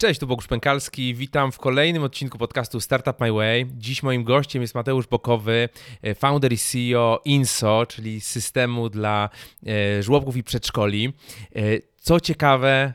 Cześć, tu Bogusz Pękalski. Witam w kolejnym odcinku podcastu Startup My Way. Dziś moim gościem jest Mateusz Bokowy, e, founder i CEO INSO, czyli systemu dla e, żłobków i przedszkoli. E, co ciekawe,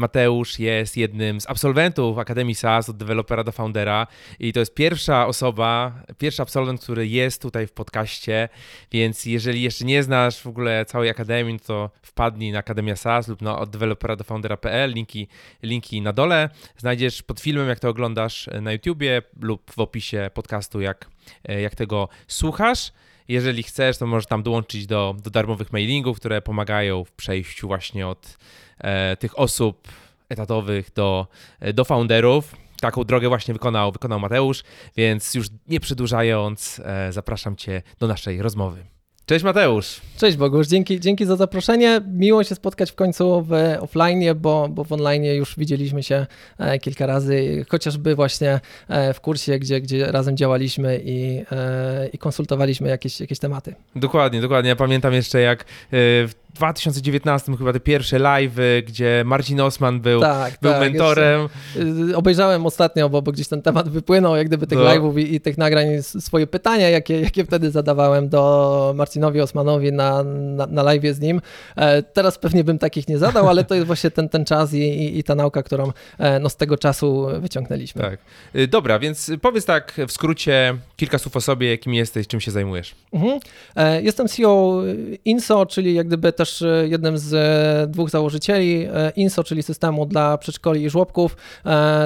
Mateusz jest jednym z absolwentów Akademii SaaS od dewelopera do foundera i to jest pierwsza osoba, pierwszy absolwent, który jest tutaj w podcaście, więc jeżeli jeszcze nie znasz w ogóle całej Akademii, to wpadnij na Akademia SaaS lub na od dewelopera do foundera.pl, linki, linki na dole. Znajdziesz pod filmem, jak to oglądasz na YouTubie lub w opisie podcastu, jak, jak tego słuchasz. Jeżeli chcesz, to możesz tam dołączyć do, do darmowych mailingów, które pomagają w przejściu właśnie od e, tych osób etatowych do, e, do founderów. Taką drogę właśnie wykonał, wykonał Mateusz, więc już nie przedłużając, e, zapraszam Cię do naszej rozmowy. Cześć Mateusz. Cześć Bogusz, dzięki, dzięki za zaproszenie. Miło się spotkać w końcu w offline, bo, bo w online już widzieliśmy się e, kilka razy, chociażby właśnie e, w kursie, gdzie, gdzie razem działaliśmy i, e, i konsultowaliśmy jakieś, jakieś tematy. Dokładnie, dokładnie. Ja pamiętam jeszcze jak w 2019 chyba te pierwsze live, gdzie Marcin Osman był, tak, był tak, mentorem. Jeszcze, obejrzałem ostatnio, bo, bo, gdzieś ten temat wypłynął, jak gdyby tych no. live'ów i, i, tych nagrań, swoje pytania, jakie, jakie wtedy zadawałem do Marcinowi Osmanowi na, na, na live z nim. E, teraz pewnie bym takich nie zadał, ale to jest właśnie ten, ten czas i, i, i ta nauka, którą e, no, z tego czasu wyciągnęliśmy. Tak. E, dobra, więc powiedz tak w skrócie kilka słów o sobie, jakim jesteś, czym się zajmujesz. Mhm. E, jestem CEO INSO, czyli jak gdyby też e, jednym z e, dwóch założycieli e, INSO, czyli systemu dla przedszkoli i żłobków.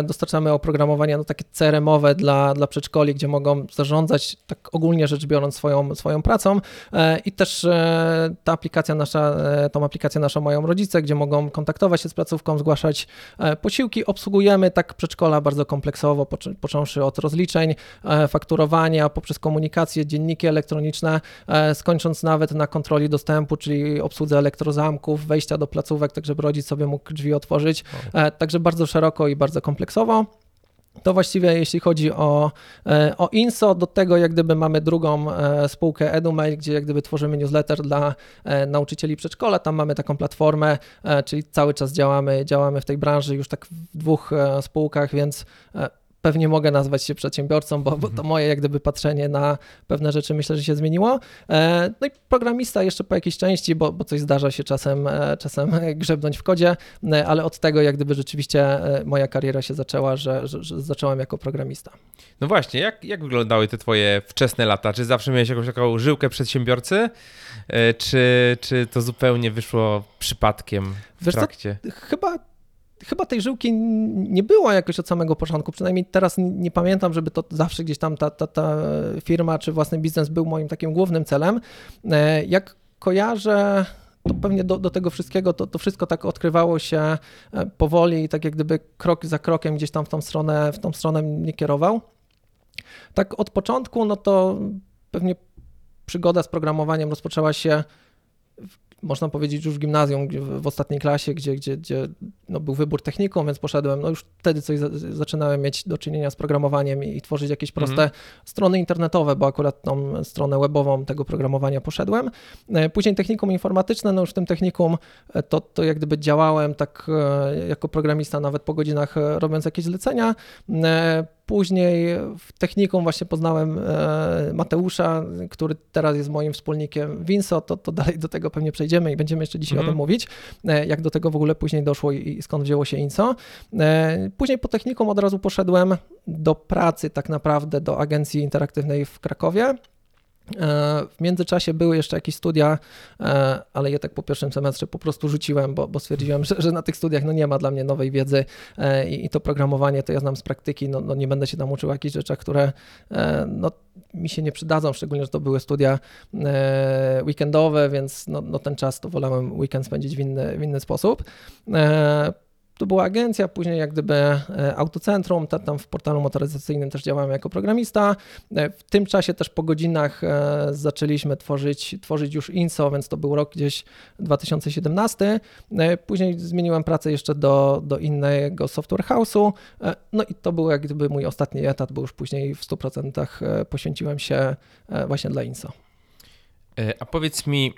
Dostarczamy oprogramowania no, takie CRM-owe dla, dla przedszkoli, gdzie mogą zarządzać tak ogólnie rzecz biorąc swoją, swoją pracą i też ta aplikacja nasza, tą aplikację naszą mają rodzice, gdzie mogą kontaktować się z placówką, zgłaszać posiłki. Obsługujemy tak przedszkola bardzo kompleksowo, począwszy od rozliczeń, fakturowania, poprzez komunikację, dzienniki elektroniczne, skończąc nawet na kontroli dostępu, czyli obsługę obsłudze elektrozamków, wejścia do placówek, tak żeby rodzic sobie mógł drzwi otworzyć. E, także bardzo szeroko i bardzo kompleksowo. To właściwie jeśli chodzi o, e, o INSO, do tego jak gdyby mamy drugą e, spółkę EduMail, gdzie jak gdyby tworzymy newsletter dla nauczycieli przedszkola, tam mamy taką platformę, czyli cały czas działamy, działamy w tej branży już tak w dwóch spółkach, więc pewnie mogę nazwać się przedsiębiorcą, bo, bo to mhm. moje jak gdyby patrzenie na pewne rzeczy myślę, że się zmieniło. E, no i programista jeszcze po jakiejś części, bo, bo coś zdarza się czasem, e, czasem grzebnąć w kodzie, e, ale od tego jak gdyby rzeczywiście moja kariera się zaczęła, że, że, że zacząłem jako programista. No właśnie, jak, jak wyglądały te twoje wczesne lata? Czy zawsze miałeś jakąś taką żyłkę przedsiębiorcy, czy, czy to zupełnie wyszło przypadkiem w Wiesz trakcie? Co, chyba chyba tej żyłki nie było jakoś od samego początku, przynajmniej teraz nie pamiętam, żeby to zawsze gdzieś tam ta, ta, ta firma czy własny biznes był moim takim głównym celem. E, jak kojarzę to pewnie do, do tego wszystkiego, to, to wszystko tak odkrywało się e, powoli i tak jak gdyby krok za krokiem gdzieś tam w tą stronę, w tą stronę mnie kierował. Tak od początku, no to pewnie przygoda z programowaniem rozpoczęła się można powiedzieć już w gimnazjum, w ostatniej klasie, gdzie, gdzie, gdzie no, był wybór techniką, więc poszedłem, no już wtedy coś zaczynałem mieć do czynienia z programowaniem i, i tworzyć jakieś mhm. proste mm. strony internetowe, bo akurat tą stronę webową tego programowania poszedłem. E, później technikum informatyczne, no już w tym technikum e, to, to jak gdyby działałem tak e, jako programista nawet po godzinach robiąc jakieś zlecenia. Później w technikum właśnie poznałem e, Mateusza, który teraz jest moim wspólnikiem Winso, to, to dalej do tego pewnie przejdziemy i będziemy jeszcze dzisiaj mm. o tym mhm. mówić, e, jak do tego w ogóle później doszło i skąd wzięło się Inso. E, później po technikum od razu poszedłem do pracy tak naprawdę do agencji interaktywnej w Krakowie. E, w międzyczasie były jeszcze jakieś studia, e, ale je tak po pierwszym semestrze po prostu rzuciłem, bo, bo stwierdziłem, że, że, na tych studiach no nie ma dla mnie nowej wiedzy e, i, i to programowanie to ja znam z praktyki, no, no, nie będę się tam uczył jakichś rzeczach, które no, mi się nie przydadzą, szczególnie, że to były studia weekendowe, więc no, no ten czas to wolałem weekend spędzić w inny, w inny sposób to była agencja, później jak gdyby e, autocentrum, tam w portalu motoryzacyjnym też działałem jako programista. E, w tym czasie też po godzinach e, zaczęliśmy tworzyć, tworzyć już INSO, więc to był rok gdzieś 2017. Później zmieniłem pracę jeszcze do, do innego software house'u, no i to był jak gdyby mój ostatni etat, bo już później w 100% poświęciłem się właśnie dla INSO. A powiedz mi,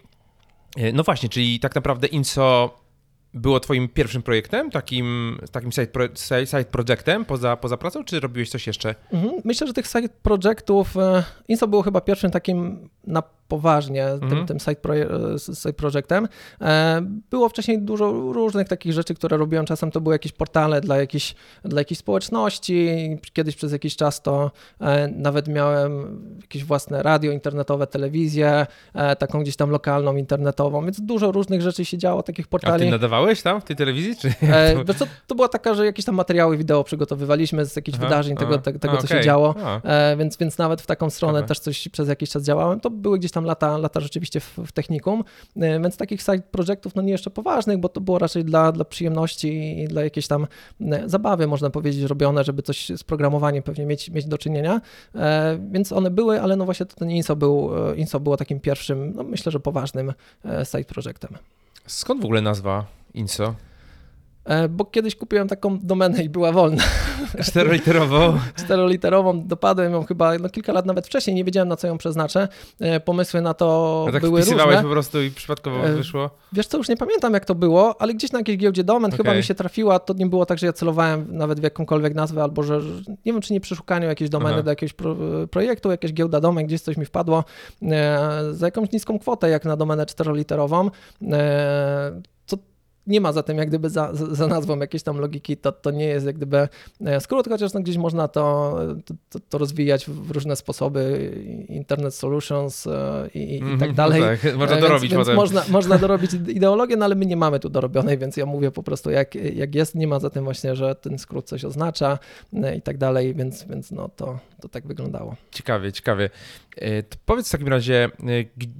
no właśnie, czyli tak naprawdę INSO było twoim pierwszym projektem, takim, takim side, pro, side projectem poza, poza pracą, czy robiłeś coś jeszcze? Mhm. Myślę, że tych side projectów, e, Inso było chyba pierwszym takim na poważnie Mhm. tym, tym side, proje- side projectem. E, Było wcześniej dużo różnych takich rzeczy, które robiłem. Czasem to były jakieś portale dla jakichś, dla jakichś społeczności. Kiedyś przez jakiś czas to e, nawet miałem jakieś własne radio internetowe, telewizję, e, taką gdzieś tam lokalną, internetową, więc dużo różnych rzeczy się działo, takich A ty portali. nadawałeś tam w tej telewizji? Czy E, co, to była taka, że jakieś tam materiały wideo przygotowywaliśmy z jakichś Aha, wydarzeń, tego, a, te, a, tego co się działo. A. E, więc, więc nawet w taką stronę też coś przez jakiś czas działałem. To były gdzieś tam lata, lata rzeczywiście w, w technikum, e, więc takich side projektów, no nie jeszcze poważnych, bo to było raczej dla, dla przyjemności i dla jakiejś tam e, zabawy, można powiedzieć, robione, żeby coś z programowaniem pewnie mieć, mieć do czynienia. E, więc one były, ale no właśnie to ten INSO, był, INSO było takim pierwszym, no myślę, że poważnym side projektem. Skąd w ogóle nazwa Inso? E, Bo kiedyś kupiłem taką domenę i była wolna. Czteroliterowo. czteroliterową, dopadłem ją chyba no, kilka lat nawet wcześniej, nie wiedziałem na co ją przeznaczę. E, Pomysły na to A tak były różne. po prostu i przypadkowo E, wyszło? Wiesz co, już nie pamiętam jak to było, ale gdzieś na jakiejś giełdzie domen chyba Okej. mi się trafiła, to nie było tak, że ja celowałem nawet w jakąkolwiek nazwę, albo że, nie wiem, czy nie przy szukaniu jakiejś domeny Aha. do jakiegoś pro, projektu, jakaś giełda domen, gdzieś coś mi wpadło e, za jakąś niską kwotę, jak na domenę czteroliterową. E, nie ma za tym jak gdyby za, za nazwą jakiejś tam logiki, to, to nie jest jak gdyby e, skrót, chociaż no gdzieś można to, to, to rozwijać w różne sposoby, Internet Solutions e, i, i, tak Mhm, dalej. Tak, można E, dorobić więc, potem. Można, można dorobić ideologię, no ale my nie mamy tu dorobionej, więc ja mówię po prostu jak, jak jest. Nie ma za tym właśnie, że ten skrót coś oznacza i tak dalej, więc, więc no to, to tak wyglądało. Ciekawie, ciekawie. To powiedz w takim razie,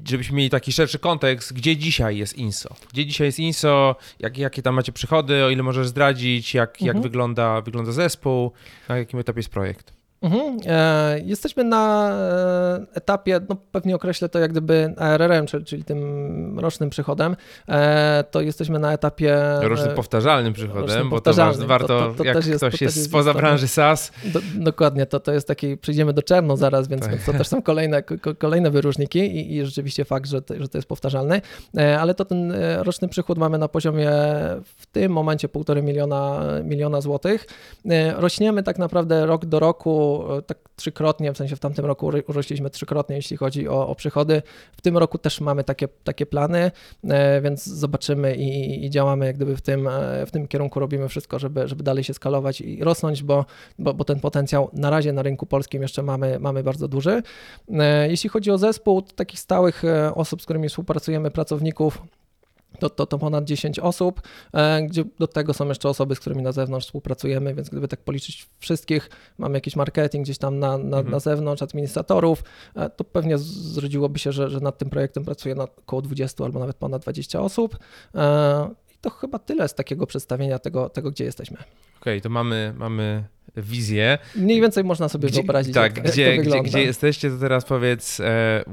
żebyśmy mieli taki szerszy kontekst, gdzie dzisiaj jest INSO? Gdzie dzisiaj jest INSO? Jak, jakie tam macie przychody, o ile możesz zdradzić? Jak, jak Mhm. wygląda, wygląda zespół? Na jakim etapie jest projekt? Mhm. E, jesteśmy na e, etapie, no pewnie określę to jak gdyby ARR-em, czyli, czyli tym rocznym przychodem, e, to jesteśmy na etapie... Rocznym e, powtarzalnym przychodem, rocznym bo to powtarzalnym. warto, To- to- to jak też jest- ktoś to jest jest spoza branży SaaS, Do, dokładnie, to, to jest taki, przyjdziemy do czernu zaraz, więc, Tak. to też są kolejne, ko, kolejne wyróżniki i, i rzeczywiście fakt, że to, że to jest powtarzalny, E, ale to ten e, roczny przychód mamy na poziomie w tym momencie półtorej miliona, miliona złotych. Rośniemy tak naprawdę rok do roku, e, tak trzykrotnie, w sensie w tamtym roku ro- rośliśmy trzykrotnie, jeśli chodzi o, o przychody. W tym roku też mamy takie, takie plany, e, więc zobaczymy i, i działamy jak gdyby w tym, e, w tym kierunku, robimy wszystko, żeby, żeby dalej się skalować i rosnąć, bo bo, bo ten potencjał na razie na rynku polskim jeszcze mamy, mamy bardzo duży. Jeśli chodzi o zespół, takich stałych osób, z którymi współpracujemy, pracowników, to, to, to ponad 10 osób, e, gdzie do tego są jeszcze osoby, z którymi na zewnątrz współpracujemy, więc gdyby tak policzyć wszystkich, mamy jakiś marketing gdzieś tam na, na, Mhm. na zewnątrz, administratorów, e, to pewnie z- zrodziło się, że, że nad tym projektem pracuje na około 20 albo nawet ponad 20 osób. E, I to chyba tyle z takiego przedstawienia tego, tego gdzie jesteśmy. Okej, to mamy, mamy wizję. Mniej więcej można sobie Gdzie, wyobrazić, tak, jak, gdzie, jak gdzie, gdzie jesteście, to teraz powiedz,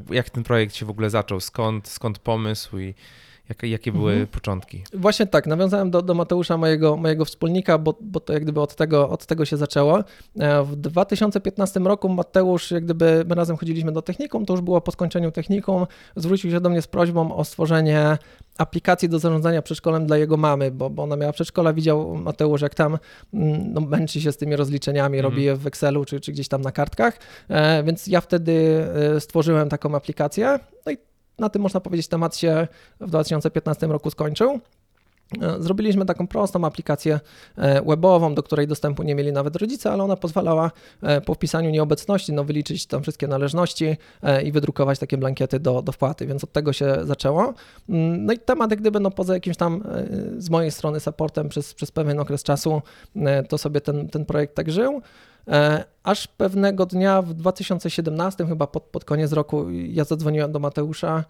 jak ten projekt się w ogóle zaczął, skąd, skąd pomysł i jak, jakie były Mhm. początki? Właśnie tak, nawiązałem do, do Mateusza, mojego, mojego wspólnika, bo, bo to jak gdyby od tego, od tego się zaczęło. E, W 2015 roku Mateusz, jak gdyby my razem chodziliśmy do technikum, to już było po skończeniu technikum, zwrócił się do mnie z prośbą o stworzenie aplikacji do zarządzania przedszkolem dla jego mamy, bo, bo ona miała przedszkola, widział Mateusz, jak tam mm, no, męczy się z tymi rozliczeniami, Mhm. robi je w Excelu czy, czy gdzieś tam na kartkach, e, więc ja wtedy e, stworzyłem taką aplikację, no i na tym można powiedzieć temat się w 2015 roku skończył. E, Zrobiliśmy taką prostą aplikację e, webową, do której dostępu nie mieli nawet rodzice, ale ona pozwalała e, po wpisaniu nieobecności no, wyliczyć tam wszystkie należności i wydrukować takie blankiety do, do wpłaty, więc od tego się zaczęło. Mm, No i temat, jak gdyby no, poza jakimś tam z mojej strony supportem przez, przez pewien okres czasu, to sobie ten, ten projekt tak żył. Aż pewnego dnia w 2017, chyba pod, pod koniec roku, ja zadzwoniłem do Mateusza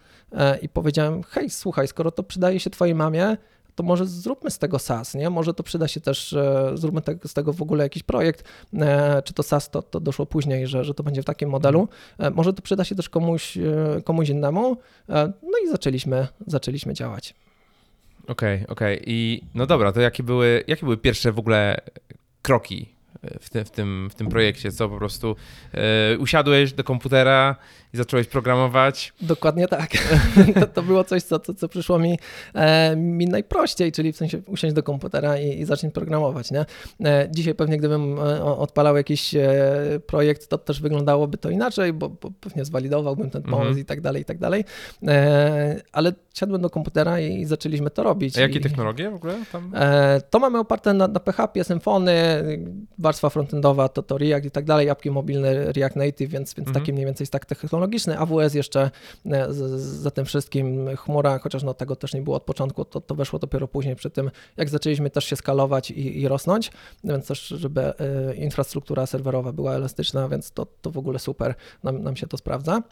i powiedziałem: Hej, słuchaj, skoro to przydaje się Twojej mamie, to może zróbmy z tego SaaS, nie? Może to przyda się też, e, zróbmy te, z tego w ogóle jakiś projekt. E, Czy to SaaS, to, to doszło później, że, że to będzie w takim modelu. E, Może to przyda się też komuś, komuś innemu. No i zaczęliśmy, zaczęliśmy działać. Okej, okej. I no dobra, to jakie były, jakie były pierwsze w ogóle kroki w, tym w, tym, w tym projekcie? Co po prostu e, usiadłeś do komputera i zacząłeś programować? Dokładnie tak. to, to było coś, co, co, co przyszło mi, e, mi najprościej, czyli w sensie usiąść do komputera i, i zacząć programować. Nie? E, dzisiaj pewnie gdybym e, odpalał jakiś e, projekt, to też wyglądało by to inaczej, bo, bo pewnie zwalidowałbym ten pomysł mhm. i tak dalej, i tak dalej. E, ale siadłem do komputera i zaczęliśmy to robić. A jakie I, technologie w ogóle tam? To mamy oparte na, na PHP, Symfony, warstwa frontendowa to, to React i tak dalej, apki mobilne React Native, więc, więc mhm. taki mniej więcej stack technologiczny. AWS jeszcze e, za tym wszystkim, chmura, chociaż no tego też nie było od początku, to, to weszło dopiero później przy tym, jak zaczęliśmy też się skalować i, i rosnąć, więc też, żeby infrastruktura serwerowa była elastyczna, więc to, to w ogóle super nam, nam się to sprawdza.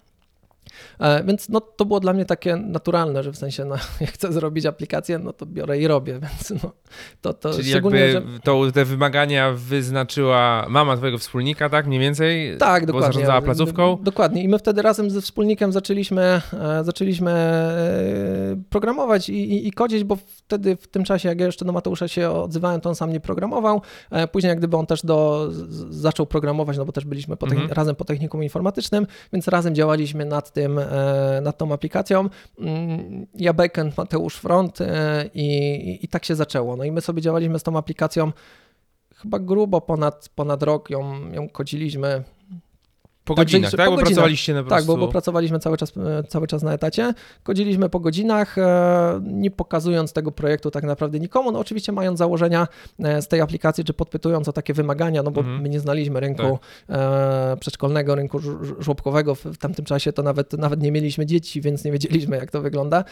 E, więc no, to było dla mnie takie naturalne, że w sensie, no, jak chcę zrobić aplikację, no to biorę i robię, więc no, to, to Czyli jakby że... to, te wymagania wyznaczyła mama twojego wspólnika, tak? Mniej więcej? Tak, dokładnie. Bo zarządzała placówką? Dokładnie. I my wtedy razem ze wspólnikiem zaczęliśmy, e, zaczęliśmy e, programować i, i, i kodzić, bo wtedy w tym czasie, jak ja jeszcze do Mateusza się odzywałem, to on sam nie programował. Później jak gdyby on też do, zaczął programować, no bo też byliśmy po mhm. razem po technikum informatycznym, więc razem działaliśmy nad tym, e, nad tą aplikacją. Mm, ja backend, Mateusz front e, i, i tak się zaczęło. No i my sobie działaliśmy z tą aplikacją chyba grubo ponad, ponad rok ją, ją kodziliśmy po godzinach, tak? Po bo pracowaliście na prostu... Tak, bo, bo pracowaliśmy cały czas, e, cały czas na etacie. Kodziliśmy po godzinach, e, nie pokazując tego projektu tak naprawdę nikomu. No oczywiście mając założenia e, z tej aplikacji, czy podpytując o takie wymagania, no bo mhm. my nie znaliśmy rynku tak. przedszkolnego, rynku żłobkowego. W tamtym czasie to nawet, nawet nie mieliśmy dzieci, więc nie wiedzieliśmy, jak to wygląda.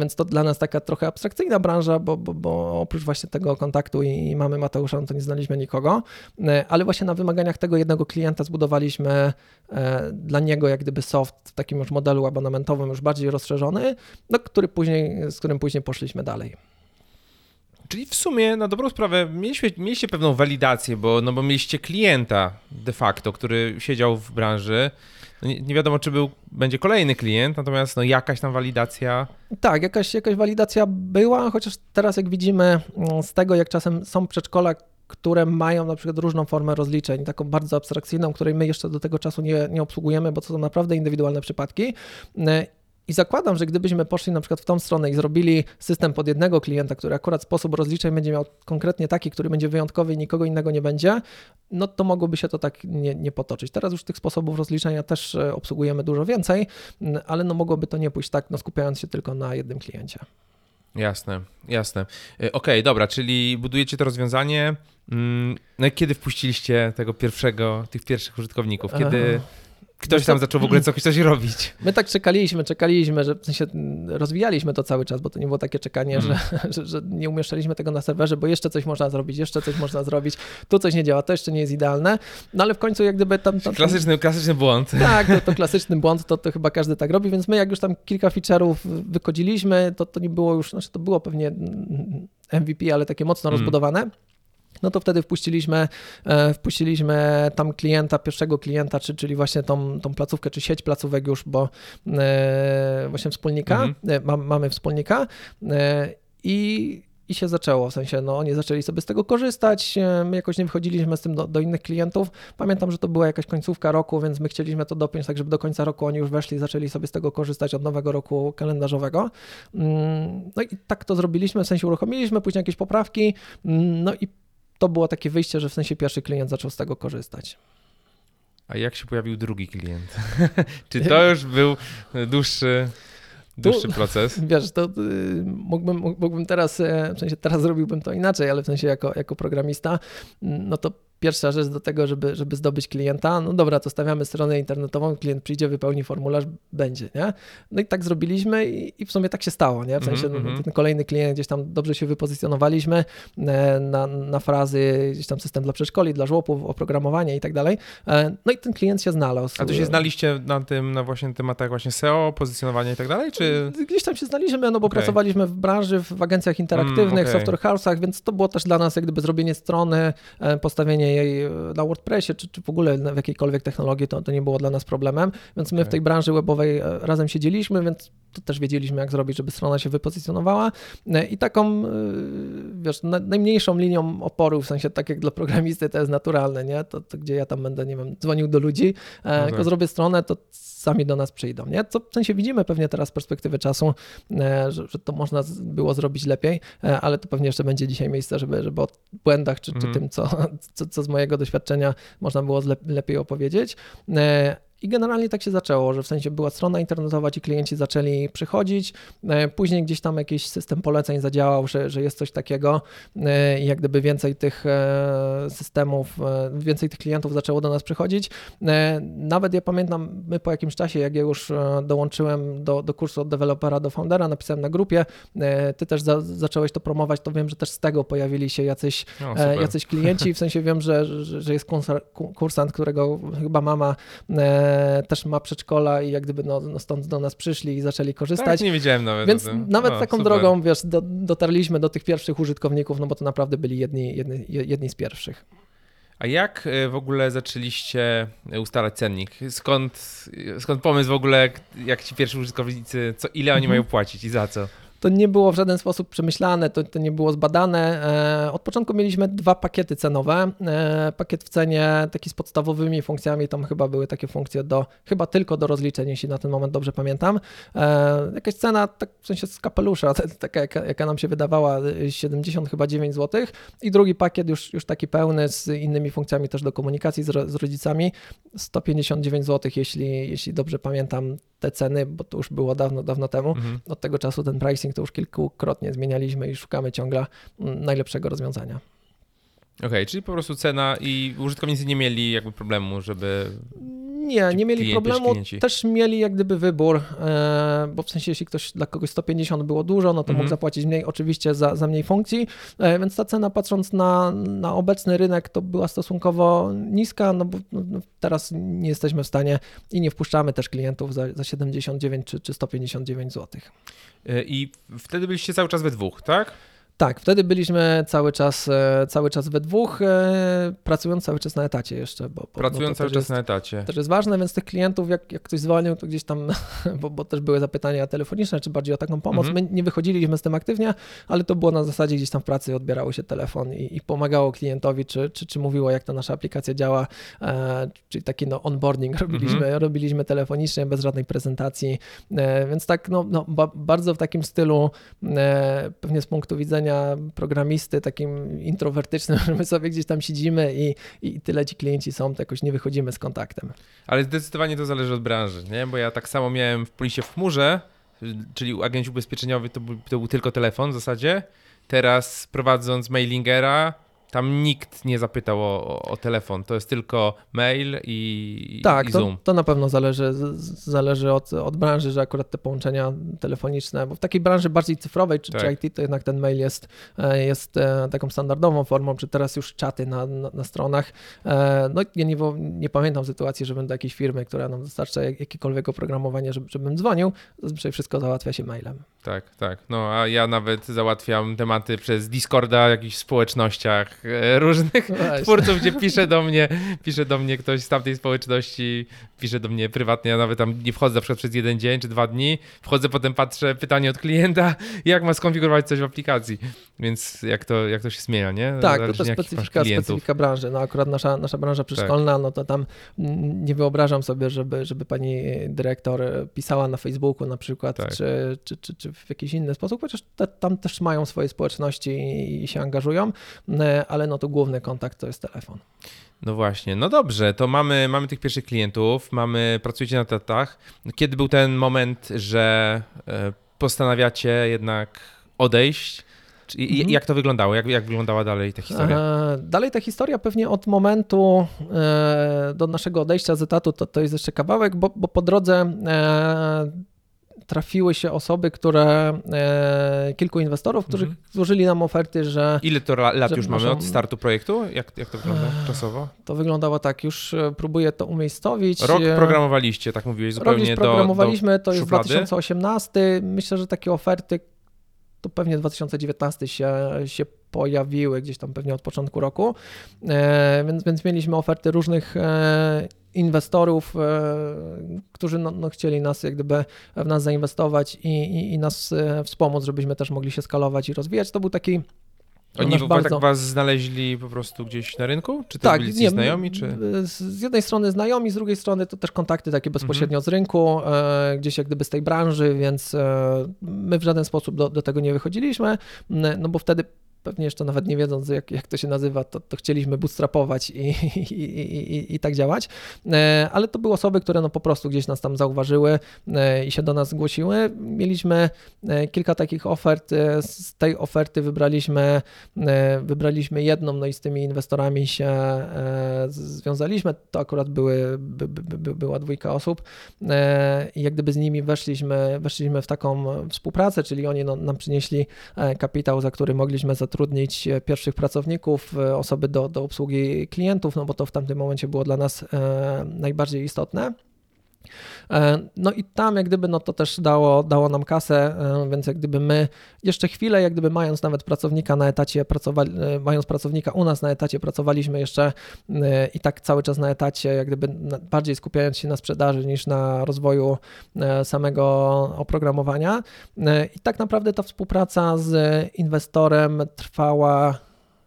Więc to dla nas taka trochę abstrakcyjna branża, bo, bo, bo oprócz właśnie tego kontaktu i mamy Mateusza, no to nie znaliśmy nikogo. Ale właśnie na wymaganiach tego jednego klienta zbudowaliśmy dla niego jak gdyby soft w takim już modelu abonamentowym już bardziej rozszerzony, no, który później, z którym później poszliśmy dalej. Czyli w sumie na dobrą sprawę mieliście, mieliście pewną walidację, bo, no bo mieliście klienta de facto, który siedział w branży. No nie, nie, wiadomo, czy był, będzie kolejny klient, natomiast no jakaś tam walidacja. Tak, jakaś, jakaś walidacja była, chociaż teraz jak widzimy z tego, jak czasem są przedszkola, które mają na przykład różną formę rozliczeń, taką bardzo abstrakcyjną, której my jeszcze do tego czasu nie, nie obsługujemy, bo to są naprawdę indywidualne przypadki. I zakładam, że gdybyśmy poszli na przykład w tą stronę i zrobili system pod jednego klienta, który akurat sposób rozliczeń będzie miał konkretnie taki, który będzie wyjątkowy i nikogo innego nie będzie, no to mogłoby się to tak nie, nie potoczyć. Teraz już tych sposobów rozliczenia też e, obsługujemy dużo więcej, ale no mogłoby to nie pójść tak, no skupiając się tylko na jednym kliencie. Jasne, jasne. E, okej, okay, dobra, czyli budujecie to rozwiązanie. Mm, no i kiedy wpuściliście tego pierwszego, tych pierwszych użytkowników? Kiedy. Ktoś tam zaczął w ogóle coś, coś robić. My tak czekaliśmy, czekaliśmy, że w sensie rozwijaliśmy to cały czas, bo to nie było takie czekanie, mm. że, że, że, nie umieszczaliśmy tego na serwerze, bo jeszcze coś można zrobić, jeszcze coś można zrobić, tu coś nie działa, to jeszcze nie jest idealne. No ale w końcu jak gdyby tam... tam, klasyczny, klasyczny błąd. Tak, to, to klasyczny błąd, to, to chyba każdy tak robi, więc my jak już tam kilka feature'ów wykodziliśmy, to, to nie było już, znaczy to było pewnie MVP, ale takie mocno mm. rozbudowane no to wtedy wpuściliśmy, e, wpuściliśmy tam klienta, pierwszego klienta, czy, czyli właśnie tą, tą placówkę, czy sieć placówek już, bo e, właśnie wspólnika, mhm. E, mamy wspólnika i i się zaczęło, w sensie no oni zaczęli sobie z tego korzystać, my jakoś nie wychodziliśmy z tym do, do, innych klientów. Pamiętam, że to była jakaś końcówka roku, więc my chcieliśmy to dopiąć tak, żeby do końca roku oni już weszli i zaczęli sobie z tego korzystać od nowego roku kalendarzowego. Mm, no i tak to zrobiliśmy, w sensie uruchomiliśmy, później jakieś poprawki, mm, no i to było takie wyjście, że w sensie pierwszy klient zaczął z tego korzystać. A jak się pojawił drugi klient? Czy to już był dłuższy, dłuższy proces? Wiesz, to y, mógłbym, mógłbym teraz, e, w sensie teraz zrobiłbym to inaczej, ale w sensie jako, jako programista, no to pierwsza rzecz do tego, żeby, żeby zdobyć klienta, no dobra, to stawiamy stronę internetową, klient przyjdzie, wypełni formularz, będzie, nie? No i tak zrobiliśmy i, i w sumie tak się stało, nie? W sensie mm -hmm. ten kolejny klient gdzieś tam dobrze się wypozycjonowaliśmy e, na, na frazy, gdzieś tam system dla przedszkoli, dla żłopów, oprogramowanie i tak dalej. E, no i ten klient się znalazł. A tu się znaliście na tym, na właśnie tematach właśnie SEO, pozycjonowania i tak dalej, czy? Gdzieś tam się znaliśmy, no bo okay. pracowaliśmy w branży, w agencjach interaktywnych, mm, okay. software house'ach, więc to było też dla nas jak gdyby zrobienie strony, e, postawienie wcześniej e, na WordPressie, czy, czy w ogóle w jakiejkolwiek technologii, to, to nie było dla nas problemem, więc my w Tak. tej branży webowej e, razem siedzieliśmy, więc to też wiedzieliśmy, jak zrobić, żeby strona się wypozycjonowała E, i taką, wiesz, na, najmniejszą linią oporu, w sensie tak jak dla programisty to jest naturalne, nie? To, to gdzie ja tam będę, nie wiem, dzwonił do ludzi, e, tak. tylko zrobię stronę, to sami do nas przyjdą, nie? Co w sensie widzimy pewnie teraz z perspektywy czasu, że, że to można było zrobić lepiej, ale to pewnie jeszcze będzie dzisiaj miejsce, żeby, żeby o błędach czy, czy Mhm. tym, co, co, co z mojego doświadczenia można było lepiej opowiedzieć. I generalnie tak się zaczęło, że w sensie była strona internetowa, ci klienci zaczęli przychodzić, e, później gdzieś tam jakiś system poleceń zadziałał, że, że jest coś takiego. E, i jak gdyby więcej tych e, systemów, więcej tych klientów zaczęło do nas przychodzić. Nawet ja pamiętam, my po jakimś czasie, jak ja już dołączyłem do, do kursu od dewelopera do foundera, napisałem na grupie, ty też za, zacząłeś to promować, to wiem, że też z tego pojawili się jacyś jacyś klienci, w sensie wiem, że, że, że jest kursa- ku- kursant, którego chyba mama e, też ma przedszkola i jak gdyby no, no stąd do nas przyszli i zaczęli korzystać. Tak, nie wiedziałem nawet Więc nawet O, taką super. drogą, wiesz, do, dotarliśmy do tych pierwszych użytkowników, no bo to naprawdę byli jedni, jedni, jedni z pierwszych. A jak y, w ogóle zaczęliście ustalać cennik? Skąd, skąd pomysł w ogóle, jak ci pierwsi użytkownicy, co, ile oni Mhm. mają płacić i za co? To nie było w żaden sposób przemyślane, to, to nie było zbadane. E, Od początku mieliśmy dwa pakiety cenowe. E, Pakiet w cenie taki z podstawowymi funkcjami, tam chyba były takie funkcje do, chyba tylko do rozliczeń, jeśli na ten moment dobrze pamiętam. E, Jakaś cena, tak w sensie z kapelusza, taka jaka, jaka nam się wydawała, e, 70 chyba 9 zł. I drugi pakiet już, już taki pełny z innymi funkcjami też do komunikacji z, z rodzicami, 159 zł, jeśli, jeśli dobrze pamiętam te ceny, bo to już było dawno, dawno temu Mhm. od tego czasu ten pricing to już kilkukrotnie zmienialiśmy i szukamy ciągle najlepszego rozwiązania. Okej, czyli po prostu cena i użytkownicy nie mieli jakby problemu, żeby... Nie, nie mieli klienci, problemu. klienci. Też mieli jak gdyby wybór, e, bo w sensie jeśli ktoś dla kogoś 150 było dużo, no to Mhm. mógł zapłacić mniej oczywiście za, za mniej funkcji, e, więc ta cena patrząc na, na obecny rynek to była stosunkowo niska, no bo no, no, teraz nie jesteśmy w stanie i nie wpuszczamy też klientów za, za 79 czy, czy 159 zł. y, I wtedy byliście cały czas we dwóch, tak? Tak, wtedy byliśmy cały czas, e, cały czas we dwóch, e, pracując cały czas na etacie jeszcze. Bo, bo, Pracując to cały czas jest, na etacie. też jest ważne, więc tych klientów, jak, jak ktoś zwolnił, to gdzieś tam, bo, bo też były zapytania telefoniczne, czy bardziej o taką pomoc. Mhm. My nie wychodziliśmy z tym aktywnie, ale to było na zasadzie gdzieś tam w pracy, odbierało się telefon i, i pomagało klientowi, czy, czy, czy mówiło, jak ta nasza aplikacja działa, e, czyli taki no, onboarding robiliśmy, Mhm. robiliśmy telefonicznie, bez żadnej prezentacji, e, więc tak no, no, ba, bardzo w takim stylu, e, pewnie z punktu widzenia programisty, takim introwertycznym, że my sobie gdzieś tam siedzimy i, i tyle ci klienci są, to jakoś nie wychodzimy z kontaktem. Ale zdecydowanie to zależy od branży, nie? Bo ja tak samo miałem w polisie w chmurze, czyli agenci ubezpieczeniowych to to był tylko telefon w zasadzie. Teraz prowadząc mailingera, tam nikt nie zapytał o, o, telefon. To jest tylko mail i, Tak, i to, Zoom. to na pewno zależy, zależy od, od branży, że akurat te połączenia telefoniczne, bo w takiej branży bardziej cyfrowej, czy, Tak. czy IT, to jednak ten mail jest, e, jest e, taką standardową formą, czy teraz już czaty na, na, na stronach. E, No ja nie, nie pamiętam sytuacji, żebym do jakiejś firmy, która nam dostarcza jak- jakiekolwiek oprogramowanie, żeby, żebym dzwonił, zazwyczaj wszystko załatwia się mailem. Tak, tak. No a ja nawet załatwiam tematy przez Discorda w jakichś społecznościach e, różnych Weź. twórców, gdzie pisze do mnie, pisze do mnie ktoś z tamtej społeczności, pisze do mnie prywatnie, ja nawet tam nie wchodzę na przykład przez jeden dzień czy dwa dni, wchodzę, potem patrzę, pytanie od klienta, jak ma skonfigurować coś w aplikacji, więc jak to, jak to się zmienia, nie? Tak, to też jakich masz specyfika, specyfika branży. No akurat nasza, nasza branża przedszkolna, no to tam nie wyobrażam sobie, żeby, żeby pani dyrektor pisała na Facebooku na przykład, Tak. czy, czy, czy, czy w jakiś inny sposób, chociaż te, tam też mają swoje społeczności i, i się angażują, e, ale no to główny kontakt to jest telefon. No właśnie, no dobrze, to mamy, mamy tych pierwszych klientów, mamy, pracujecie na tetach. Kiedy był ten moment, że e, postanawiacie jednak odejść? I- Mhm. Jak to wyglądało? Jak, jak wyglądała dalej ta historia? E, Dalej ta historia pewnie od momentu e, do naszego odejścia z etatu to, to jest jeszcze kawałek, bo, bo po drodze e, trafiły się osoby, które, e, kilku inwestorów, którzy Mhm. złożyli nam oferty, że Ile to lat już mamy od startu projektu? Jak, jak to wygląda czasowo? to wyglądało tak, już e, próbuję to umiejscowić. Rok E, programowaliście, tak mówiłeś, Rok zupełnie gdzieś do, programowaliśmy, to jest szuflady? 2018. Myślę, że takie oferty to pewnie 2019 się, się pojawiły gdzieś tam pewnie od początku roku, więc, więc mieliśmy oferty różnych inwestorów, e, którzy no, no, chcieli nas jak gdyby w nas zainwestować i, i, i nas wspomóc, żebyśmy też mogli się skalować i rozwijać. To był taki oni w bardzo... tak was znaleźli po prostu gdzieś na rynku? Czy to tak, byli nie, znajomi? Czy... Z jednej strony znajomi, z drugiej strony to też kontakty takie bezpośrednio mhm. z rynku, e, gdzieś jak gdyby z tej branży, więc e, my w żaden sposób do, do tego nie wychodziliśmy, no bo wtedy pewnie jeszcze nawet nie wiedząc, jak, jak to się nazywa, to, to chcieliśmy bootstrapować i, i, i, i, tak działać. E, ale to były osoby, które no po prostu gdzieś nas tam zauważyły e, i się do nas zgłosiły. Mieliśmy e, kilka takich ofert. Z tej oferty wybraliśmy, wybraliśmy jedną, no i z tymi inwestorami się związaliśmy. To akurat były, by, by, by, była dwójka osób i jak gdyby z nimi weszliśmy, weszliśmy w taką współpracę, czyli oni no, nam przynieśli kapitał, za który mogliśmy zatrudnić zatrudnić e, pierwszych pracowników, e, osoby do, do obsługi klientów, no bo to w tamtym momencie było dla nas e, najbardziej istotne. No i tam jak gdyby no to też dało, dało nam kasę, więc jak gdyby my jeszcze chwilę, jak gdyby mając nawet pracownika na etacie, pracowali, mając pracownika u nas na etacie, pracowaliśmy jeszcze i tak cały czas na etacie, jak gdyby bardziej skupiając się na sprzedaży niż na rozwoju samego oprogramowania. I tak naprawdę ta współpraca z inwestorem trwała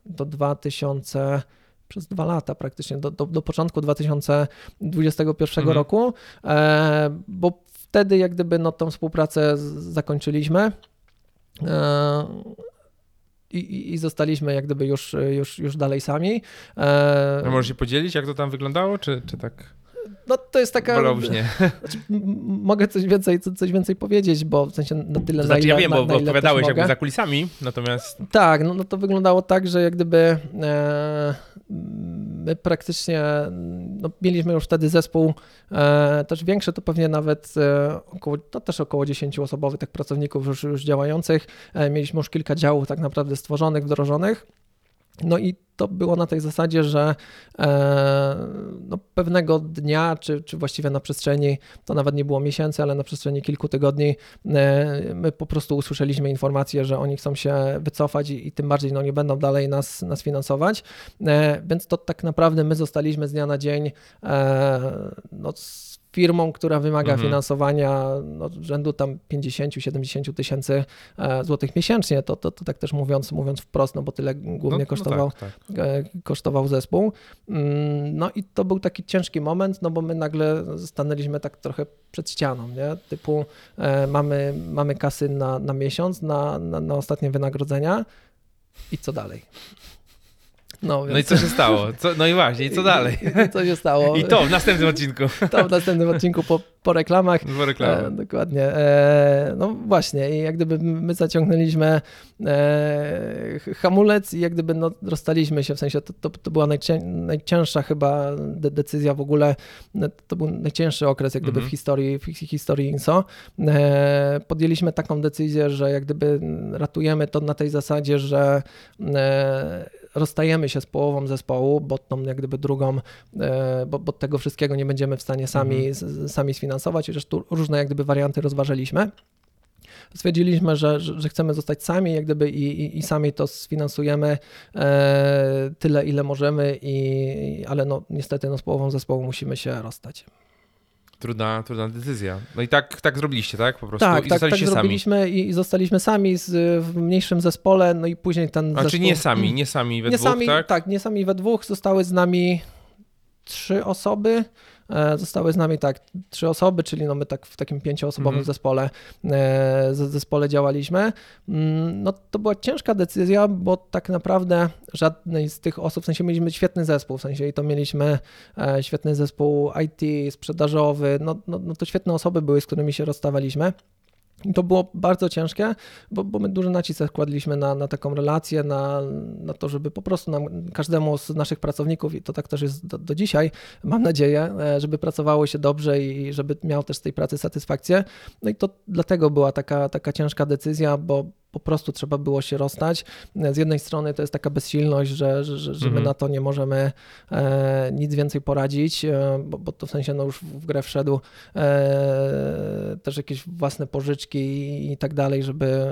do 2000 przez dwa lata praktycznie, do, do, do początku 2021 mhm. roku, e, bo wtedy jak gdyby no, tą współpracę zakończyliśmy. E, i, i, zostaliśmy jak gdyby już, już, już dalej sami. E, możesz się podzielić, jak to tam wyglądało, czy, czy tak? No to jest taka... Znaczy, mogę coś więcej, coś więcej powiedzieć, bo w sensie na tyle, to znaczy, na ile, ja wiem, bo, bo opowiadałeś jakby za kulisami, natomiast... Tak, no, no to wyglądało tak, że jak gdyby e, my praktycznie no, mieliśmy już wtedy zespół e, też większy, to pewnie nawet e, około, no też około 10 osobowych tych pracowników już, już działających. E, mieliśmy już kilka działów tak naprawdę stworzonych, wdrożonych. No i to było na tej zasadzie, że e, no, pewnego dnia, czy, czy właściwie na przestrzeni, to nawet nie było miesięcy, ale na przestrzeni kilku tygodni, e, my po prostu usłyszeliśmy informację, że oni chcą się wycofać i, i tym bardziej no, nie będą dalej nas, nas finansować. E, więc to tak naprawdę my zostaliśmy z dnia na dzień no, firmą, która wymaga mhm. finansowania no, rzędu tam 50-70 tysięcy e, złotych miesięcznie, to, to, to tak też mówiąc, mówiąc wprost, no bo tyle głównie no, kosztował, no tak, tak. E, kosztował zespół. Mm, no i to był taki ciężki moment, no bo my nagle stanęliśmy tak trochę przed ścianą, nie? typu e, mamy, mamy kasy na, na miesiąc, na, na, na ostatnie wynagrodzenia i co dalej? No, więc... no i co się stało? Co, no i właśnie, i co dalej? Co się stało? I to w następnym odcinku. To w następnym odcinku po, po reklamach. Po reklamach. E, dokładnie. E, no właśnie, i jak gdyby my zaciągnęliśmy e, hamulec i jak gdyby no, rozstaliśmy się, w sensie to, to, to była najcię, najcięższa chyba de decyzja w ogóle, to był najcięższy okres jak gdyby w mhm. historii, w historii INSO. E, podjęliśmy taką decyzję, że jak gdyby ratujemy to na tej zasadzie, że e, rozstajemy się z połową zespołu, bo tą jak gdyby drugą, e, bo, bo tego wszystkiego nie będziemy w stanie sami, mhm. sami sfinansować, chociaż tu różne jak gdyby warianty rozważyliśmy stwierdziliśmy, że, że, chcemy zostać sami, jak gdyby i, i, i sami to sfinansujemy e, tyle, ile możemy, i, ale no, niestety no, z połową zespołu musimy się rozstać. Trudna, trudna decyzja. No i tak, tak zrobiliście, tak? Po prostu. Tak, I tak, tak zrobiliśmy i zostaliśmy sami z, w mniejszym zespole, no i później ten A, zespół... nie sami, nie sami we nie dwóch, sami, tak? Tak, nie sami we dwóch, zostały z nami trzy osoby. E, zostały z nami tak trzy osoby, czyli no my tak w takim pięcioosobowym mm. zespole, e, zespole działaliśmy. Mm, no to była ciężka decyzja, bo tak naprawdę żadnej z tych osób, w sensie mieliśmy świetny zespół, w sensie i to mieliśmy e, świetny zespół IT, sprzedażowy, no, no, no to świetne osoby były, z którymi się rozstawaliśmy. I to było bardzo ciężkie, bo, bo my duży nacisk kładliśmy na, na taką relację, na, na to, żeby po prostu nam, każdemu z naszych pracowników, i to tak też jest do, do dzisiaj, mam nadzieję, e, żeby pracowało się dobrze i żeby miał też z tej pracy satysfakcję. No i to dlatego była taka, taka ciężka decyzja, bo po prostu trzeba było się rozstać. Z jednej strony to jest taka bezsilność, że, że, że my Mhm. na to nie możemy e, nic więcej poradzić, e, bo, bo to w sensie no już w grę wszedł e, też jakieś własne pożyczki i, i tak dalej, żeby,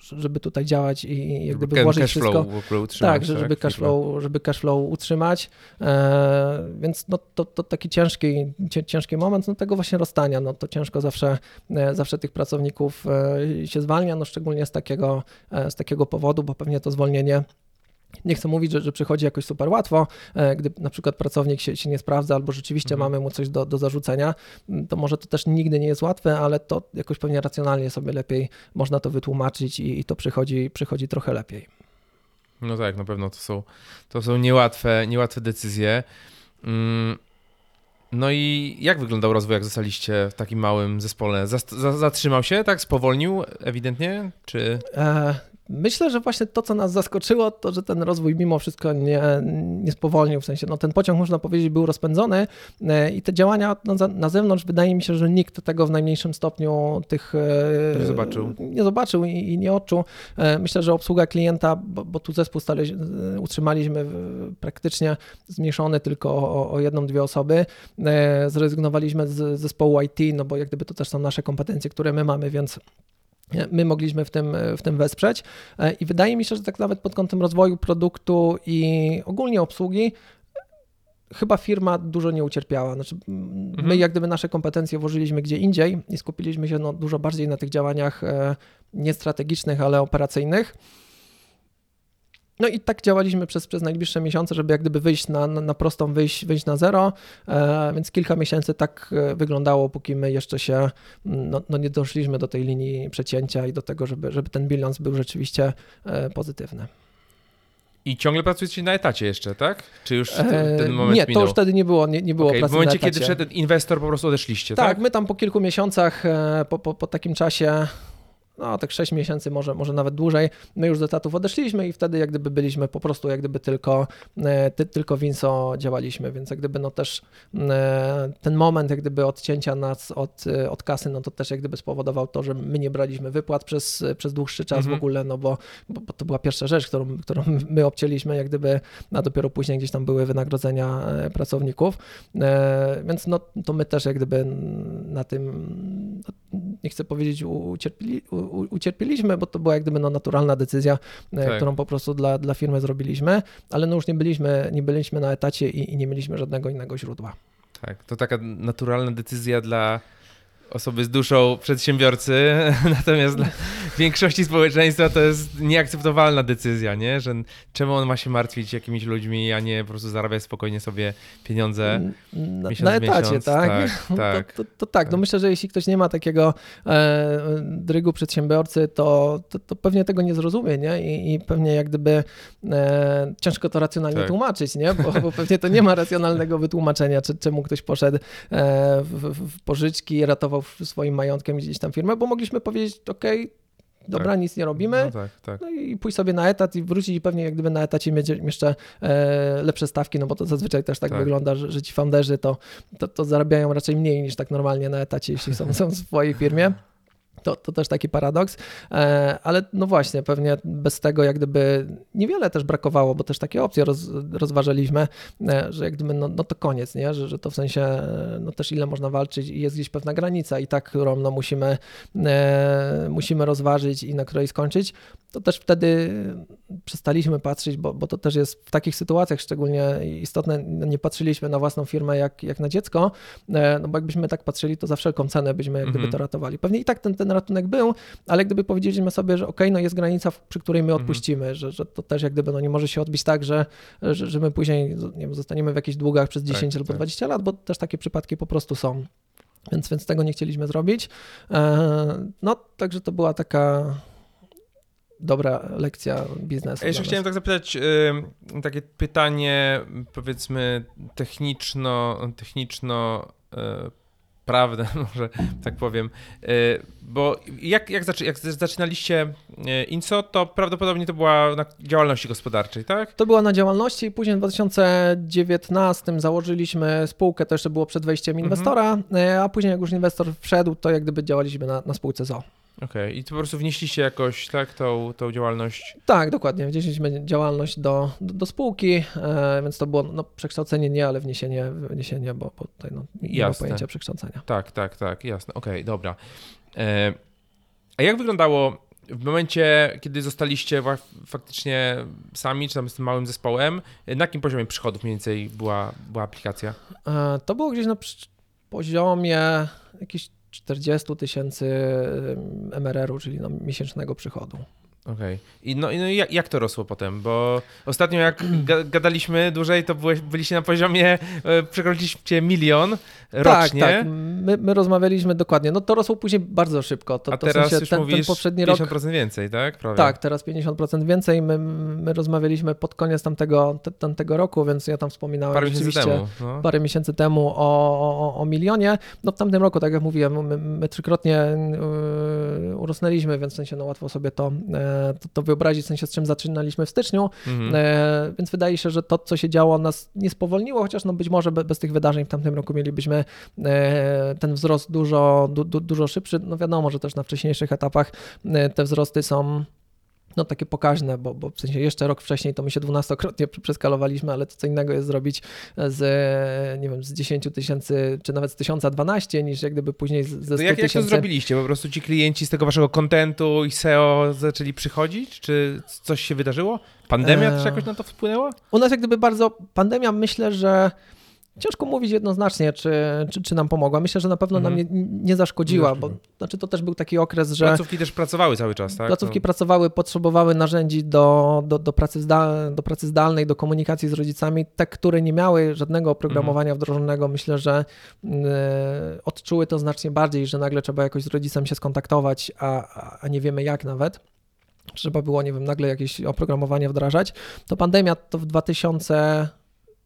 żeby tutaj działać i jak gdyby włożyć wszystko. utrzymać, Tak, że- żeby firmę. cashflow, żeby cashflow utrzymać, e, więc no, to, to taki ciężki, ciężki moment, no tego właśnie rozstania, no to ciężko zawsze, e, zawsze tych pracowników e, się zwalnia, no szczególnie z takiego, e, z takiego powodu, bo pewnie to zwolnienie nie chcę mówić, że, że przychodzi jakoś super łatwo, e, gdy na przykład pracownik się, się nie sprawdza albo rzeczywiście Mhm. mamy mu coś do, do zarzucenia, to może to też nigdy nie jest łatwe, ale to jakoś pewnie racjonalnie sobie lepiej można to wytłumaczyć i, i to przychodzi, przychodzi trochę lepiej. No tak, na pewno to są, to są niełatwe, niełatwe decyzje. Mm, No i jak wyglądał rozwój, jak zostaliście w takim małym zespole? Zatrzymał się, tak? Spowolnił ewidentnie? Czy... E, Myślę, że właśnie to, co nas zaskoczyło, to, że ten rozwój mimo wszystko nie, nie spowolnił. W sensie, no, ten pociąg, można powiedzieć, był rozpędzony e, i te działania no, na zewnątrz, wydaje mi się, że nikt tego w najmniejszym stopniu tych e, Nie zobaczył. Nie zobaczył i, i nie odczuł. E, Myślę, że obsługa klienta, bo, bo tu zespół stale, utrzymaliśmy praktycznie zmniejszony tylko o, o jedną, dwie osoby. Zrezygnowaliśmy z zespołu IT, no bo jak gdyby to też są nasze kompetencje, które my mamy, więc my mogliśmy w tym, w tym wesprzeć. E, I wydaje mi się, że tak nawet pod kątem rozwoju produktu i ogólnie obsługi, chyba firma dużo nie ucierpiała. Znaczy, m, My, Mhm. jak gdyby nasze kompetencje włożyliśmy gdzie indziej i skupiliśmy się no, dużo bardziej na tych działaniach e, nie strategicznych, ale operacyjnych. No i tak działaliśmy przez, przez najbliższe miesiące, żeby jak gdyby wyjść na, na, na prostą, wyjść, wyjść na zero, e, więc kilka miesięcy tak e, wyglądało, póki my jeszcze się, no, no nie doszliśmy do tej linii przecięcia i do tego, żeby, żeby ten bilans był rzeczywiście e, pozytywny. I ciągle pracujecie na etacie jeszcze, tak? Czy już ten, E, ten moment nie, minął? to już wtedy nie było, nie, nie było Okej, pracy w momencie, kiedy wszedł inwestor, po prostu odeszliście, tak, tak? my tam po kilku miesiącach, e, po, po, po takim czasie, no tak 6 miesięcy, może, może nawet dłużej, my już z etatów odeszliśmy i wtedy jak gdyby byliśmy po prostu jak gdyby tylko, e, ty, tylko Winso działaliśmy, więc jak gdyby no też e, ten moment jak gdyby odcięcia nas od, e, od kasy, no to też jak gdyby spowodował to, że my nie braliśmy wypłat przez, przez dłuższy czas Mhm. w ogóle, no bo, bo, bo to była pierwsza rzecz, którą, którą my obcięliśmy jak gdyby, a dopiero później gdzieś tam były wynagrodzenia pracowników, Więc no, to my też jak gdyby na tym, no, nie chcę powiedzieć ucierpieli, ucierpieliśmy, bo to była jak gdyby no, naturalna decyzja, e, Tak. którą po prostu dla, dla firmy zrobiliśmy, ale no już nie byliśmy, nie byliśmy na etacie i, i nie mieliśmy żadnego innego źródła. Tak, to taka naturalna decyzja dla osoby z duszą przedsiębiorcy, natomiast dla większości społeczeństwa to jest nieakceptowalna decyzja, nie? Że czemu on ma się martwić jakimiś ludźmi, a nie po prostu zarabiać spokojnie sobie pieniądze Na, miesiąc na etacie, miesiąc. tak? Tak, tak. To, to, to tak, no Tak. myślę, że jeśli ktoś nie ma takiego e, drygu przedsiębiorcy, to, to, to pewnie tego nie zrozumie, nie? I, i pewnie jak gdyby e, ciężko to racjonalnie Tak. tłumaczyć, nie? Bo, bo pewnie to nie ma racjonalnego wytłumaczenia, czy, czemu ktoś poszedł e, w, w, pożyczki i swoim majątkiem gdzieś tam firmę, bo mogliśmy powiedzieć, okej, dobra, nic nie robimy, No tak, tak. no i pójść sobie na etat i wrócić i pewnie jak gdyby na etacie mieć jeszcze e, lepsze stawki, no bo to zazwyczaj też tak, Tak. wygląda, że, że ci founderzy to, to, to zarabiają raczej mniej niż tak normalnie na etacie, jeśli są, są w swojej firmie. To, to też taki paradoks, e, ale no właśnie, pewnie bez tego jak gdyby niewiele też brakowało, bo też takie opcje roz, rozważaliśmy, e, że jak gdyby no, no to koniec, nie? Że, że to w sensie e, no też ile można walczyć i jest gdzieś pewna granica i tak, którą no musimy, musimy rozważyć i na której skończyć, to też wtedy przestaliśmy patrzeć, bo, bo to też jest w takich sytuacjach szczególnie istotne, nie patrzyliśmy na własną firmę jak, jak na dziecko, e, no bo jakbyśmy tak patrzyli, to za wszelką cenę byśmy jak gdyby Mhm. to ratowali. Pewnie i tak ten, ten ratunek był, ale gdyby powiedzieliśmy sobie, że okej, no jest granica, przy której my Mhm. odpuścimy, że, że to też jak gdyby no nie może się odbić tak, że, że, że my później nie wiem, zostaniemy w jakichś długach przez 10 albo tak. 20 lat, bo też takie przypadki po prostu są. Więc, więc tego nie chcieliśmy zrobić. E, No, także to była taka dobra lekcja biznesu. Jeszcze chciałem tak zapytać, y, takie pytanie powiedzmy techniczno, techniczno y, prawdę, może tak powiem, y, bo jak, jak, zaczy, jak zaczynaliście y, Inso, to prawdopodobnie to była na działalności gospodarczej, tak? To była na działalności i później w 2019 założyliśmy spółkę, to jeszcze było przed wejściem Mhm. inwestora, e, a później jak już inwestor wszedł, to jak gdyby działaliśmy na, na spółce ZO. Okej, i to po prostu wnieśliście jakoś, tak, tą, tą działalność? Tak, dokładnie. Wnieśliśmy działalność do, do, do spółki, e, więc to było no, przekształcenie nie, ale wniesienie, wniesienie bo, bo tutaj no, nie ma pojęcia przekształcenia. Tak, tak, tak, jasne. Okej, dobra. E, a jak wyglądało w momencie, kiedy zostaliście faktycznie sami, czy tam z tym małym zespołem, na jakim poziomie przychodów mniej więcej była, była aplikacja? E, To było gdzieś na poziomie jakichś 40 tysięcy MRR-u, czyli no, miesięcznego przychodu. Okej. I no, i no jak, jak to rosło potem? Bo ostatnio jak ga, gadaliśmy dłużej, to byłeś, byliście na poziomie, e, przekroczyliście milion rocznie. Tak, tak. My, my rozmawialiśmy dokładnie. No to rosło później bardzo szybko. To, A to w teraz sensie już ten, ten mówisz poprzedni rok 50% więcej, tak? Prawie. Tak, teraz 50% więcej. My, my rozmawialiśmy pod koniec tamtego, te- tamtego roku, więc ja tam wspominałem Parę miesięcy temu. No. parę miesięcy temu o, o, o milionie. No w tamtym roku, tak jak mówiłem, my, my trzykrotnie yy, urosnęliśmy, więc w sensie no, łatwo sobie to, e, to, to wyobrazić, w sensie z czym zaczynaliśmy w styczniu. Mhm. E, więc wydaje się, że to, co się działo, nas nie spowolniło, chociaż no być może be, bez tych wydarzeń w tamtym roku mielibyśmy e, ten wzrost dużo, du, du, dużo szybszy. No wiadomo, że też na wcześniejszych etapach e, te wzrosty są no takie pokaźne, bo, bo w sensie jeszcze rok wcześniej to my się dwunastokrotnie pr- przeskalowaliśmy, ale to co innego jest zrobić z, nie wiem, z 10 tysięcy, czy nawet z 1012, niż jak gdyby później ze 100 To jak, jak to tysięcy. zrobiliście? Po prostu ci klienci z tego waszego kontentu i SEO zaczęli przychodzić? Czy coś się wydarzyło? Pandemia Eee. też jakoś na to wpłynęła? U nas jak gdyby bardzo pandemia, myślę, że ciężko mówić jednoznacznie, czy, czy, czy nam pomogła. Myślę, że na pewno nam nie, Mhm. nie zaszkodziła, Nie bo zaszkodziła. znaczy to też był taki okres, że Placówki też pracowały cały czas, tak? placówki pracowały, potrzebowały narzędzi do, do, do, pracy zdal, do pracy zdalnej, do komunikacji z rodzicami. Te, które nie miały żadnego oprogramowania wdrożonego, myślę, że e, odczuły to znacznie bardziej, że nagle trzeba jakoś z rodzicem się skontaktować, a, a- nie wiemy jak nawet. Trzeba było, nie wiem, nagle jakieś oprogramowanie wdrażać. To pandemia to w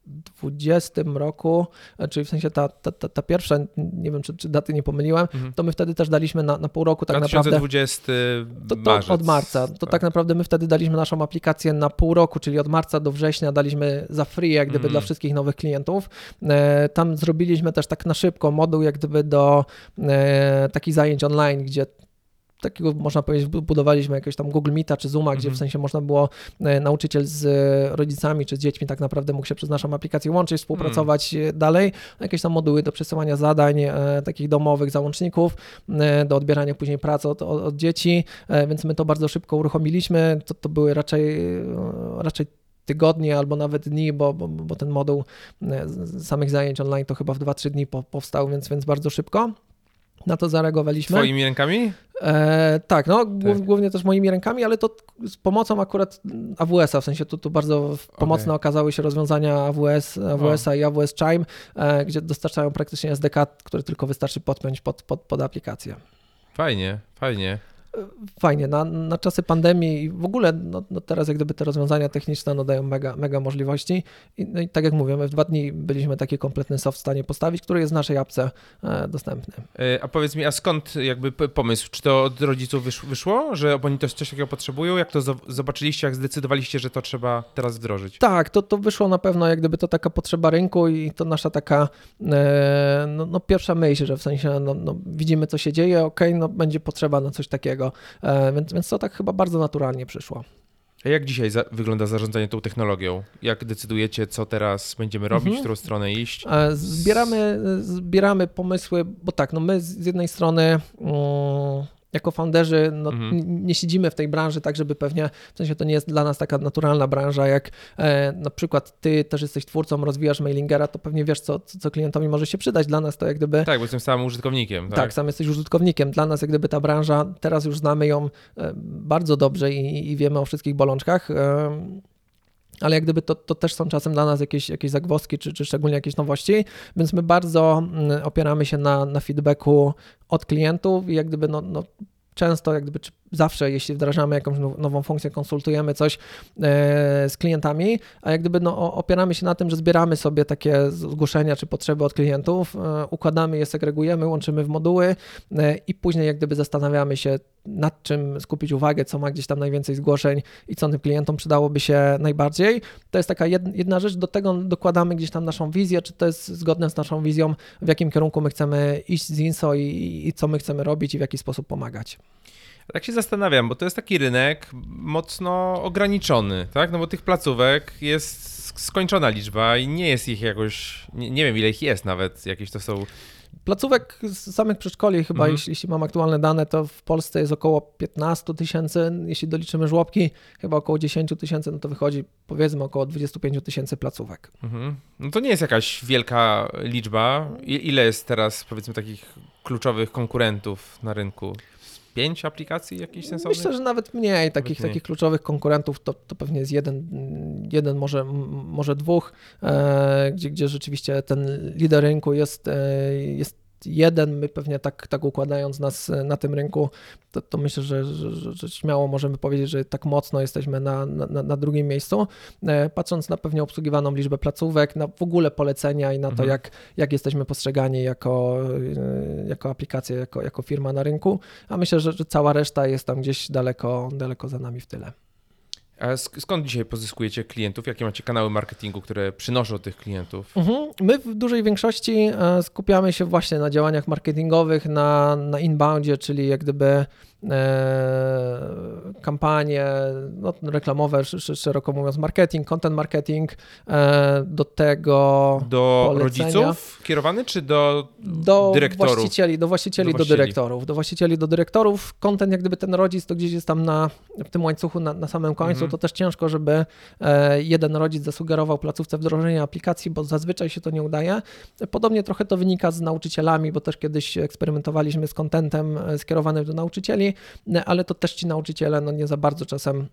2020 roku, e, czyli w sensie ta, ta, ta, ta pierwsza, nie wiem czy, czy daty nie pomyliłem, Mhm. to my wtedy też daliśmy na, na pół roku tak naprawdę. 2020 To, to marzec. od marca. To tak naprawdę my wtedy daliśmy naszą aplikację na pół roku, czyli od marca do września daliśmy za free, jak gdyby Mm. dla wszystkich nowych klientów. E, Tam zrobiliśmy też tak na szybko moduł, jak gdyby do e, takich zajęć online, gdzie takiego można powiedzieć, bu- budowaliśmy jakiegoś tam Google Meeta czy Zooma, gdzie Mhm. w sensie można było e, nauczyciel z e, rodzicami czy z dziećmi tak naprawdę mógł się przez naszą aplikację łączyć, współpracować e, dalej. Jakieś tam moduły do przesyłania zadań, takich domowych załączników, do odbierania później pracy od, od, dzieci, więc my to bardzo szybko uruchomiliśmy. To, to były raczej, raczej tygodnie albo nawet dni, bo, bo, bo ten moduł samych zajęć online to chyba w 2-3 dni po, powstał, więc, więc bardzo szybko. Na to zareagowaliśmy. Twoimi rękami? E, tak, no Tak. głównie też moimi rękami, ale to z pomocą akurat AWS-a, w sensie tu, tu bardzo pomocne okazały się rozwiązania AWS, AWS-a i AWS Chime, e, gdzie dostarczają praktycznie SDK, który tylko wystarczy podpiąć pod, pod, pod aplikację. Fajnie, fajnie. Fajnie, na, na czasy pandemii i w ogóle no, no teraz jak gdyby te rozwiązania techniczne no, dają mega, mega możliwości I, no i tak jak mówię, my w dwa dni byliśmy taki kompletny soft w stanie postawić, który jest w naszej apce e, dostępny. E, A powiedz mi, a skąd jakby pomysł? Czy to od rodziców wysz, wyszło, że oni też coś takiego potrzebują? Jak to zo- zobaczyliście, jak zdecydowaliście, że to trzeba teraz wdrożyć? Tak, to, to wyszło na pewno jak gdyby to taka potrzeba rynku i to nasza taka e, no, no pierwsza myśl, że w sensie no, no, widzimy co się dzieje, okej, no będzie potrzeba na coś takiego, e, więc, więc to tak chyba bardzo naturalnie przyszło. A jak dzisiaj za- wygląda zarządzanie tą technologią? Jak decydujecie, co teraz będziemy robić, Mhm. w którą stronę iść? E, Zbieramy, zbieramy pomysły, bo tak, no my z z jednej strony mm, jako founderzy no, Mhm. nie siedzimy w tej branży tak, żeby pewnie, w sensie to nie jest dla nas taka naturalna branża, jak e, na przykład ty też jesteś twórcą, rozwijasz mailingera, to pewnie wiesz, co, co klientowi może się przydać. Dla nas to jak gdyby Tak, bo jestem samym użytkownikiem. Tak, tak, sam jesteś użytkownikiem. Dla nas, jak gdyby ta branża, teraz już znamy ją e, bardzo dobrze i, i wiemy o wszystkich bolączkach. em, Ale jak gdyby to, to też są czasem dla nas jakieś, jakieś zagwozdki, czy, czy szczególnie jakieś nowości, więc my bardzo mm, opieramy się na, na feedbacku od klientów i jak gdyby no, no, często, jak gdyby, czy zawsze, jeśli wdrażamy jakąś now- nową funkcję, konsultujemy coś e, z klientami, a jak gdyby no, opieramy się na tym, że zbieramy sobie takie zgłoszenia czy potrzeby od klientów, e, układamy je, segregujemy, łączymy w moduły e, i później jak gdyby zastanawiamy się, nad czym skupić uwagę, co ma gdzieś tam najwięcej zgłoszeń i co tym klientom przydałoby się najbardziej. To jest taka jed- jedna rzecz, do tego dokładamy gdzieś tam naszą wizję, czy to jest zgodne z naszą wizją, w jakim kierunku my chcemy iść z INSO i, i co my chcemy robić i w jaki sposób pomagać. Tak się zastanawiam, bo to jest taki rynek mocno ograniczony, tak? No bo tych placówek jest skończona liczba i nie jest ich jakoś, nie, nie wiem ile ich jest nawet, jakieś to są Placówek z samych przedszkoli chyba, mhm. jeśli, jeśli mam aktualne dane, to w Polsce jest około 15 tysięcy, jeśli doliczymy żłobki, chyba około 10 tysięcy, no to wychodzi powiedzmy około 25 tysięcy placówek. Mhm. No to nie jest jakaś wielka liczba. I, ile jest teraz powiedzmy takich kluczowych konkurentów na rynku? Pięć aplikacji jakichś sensownych? Myślę, że nawet mniej takich, mniej. takich kluczowych konkurentów to, to pewnie jest jeden, jeden może, może dwóch, e, gdzie, gdzie rzeczywiście ten lider rynku jest, e, jest jeden, my pewnie tak, tak układając nas e, na tym rynku, to, to myślę, że, że, że, śmiało możemy powiedzieć, że tak mocno jesteśmy na, na, na, drugim miejscu. E, patrząc na pewnie obsługiwaną liczbę placówek, na w ogóle polecenia i na to, mhm. jak, jak jesteśmy postrzegani jako, e, jako aplikacja, jako, jako firma na rynku, a myślę, że, że cała reszta jest tam gdzieś daleko, daleko za nami w tyle. A skąd dzisiaj pozyskujecie klientów? Jakie macie kanały marketingu, które przynoszą tych klientów? Mhm. My w dużej większości e, skupiamy się właśnie na działaniach marketingowych, na, na inboundzie, czyli jak gdyby kampanie no, reklamowe, szeroko mówiąc marketing, content marketing, e, do tego Do rodziców kierowany, czy do, do dyrektorów? Właścicieli, do właścicieli, do, do dyrektorów. Do właścicieli, do dyrektorów. Content jak gdyby ten rodzic to gdzieś jest tam na, w tym łańcuchu na, na samym końcu, mhm. to też ciężko, żeby e, jeden rodzic zasugerował placówce wdrożenie aplikacji, bo zazwyczaj się to nie udaje. Podobnie trochę to wynika z nauczycielami, bo też kiedyś eksperymentowaliśmy z contentem skierowanym do nauczycieli ale to też ci nauczyciele no nie za bardzo czasem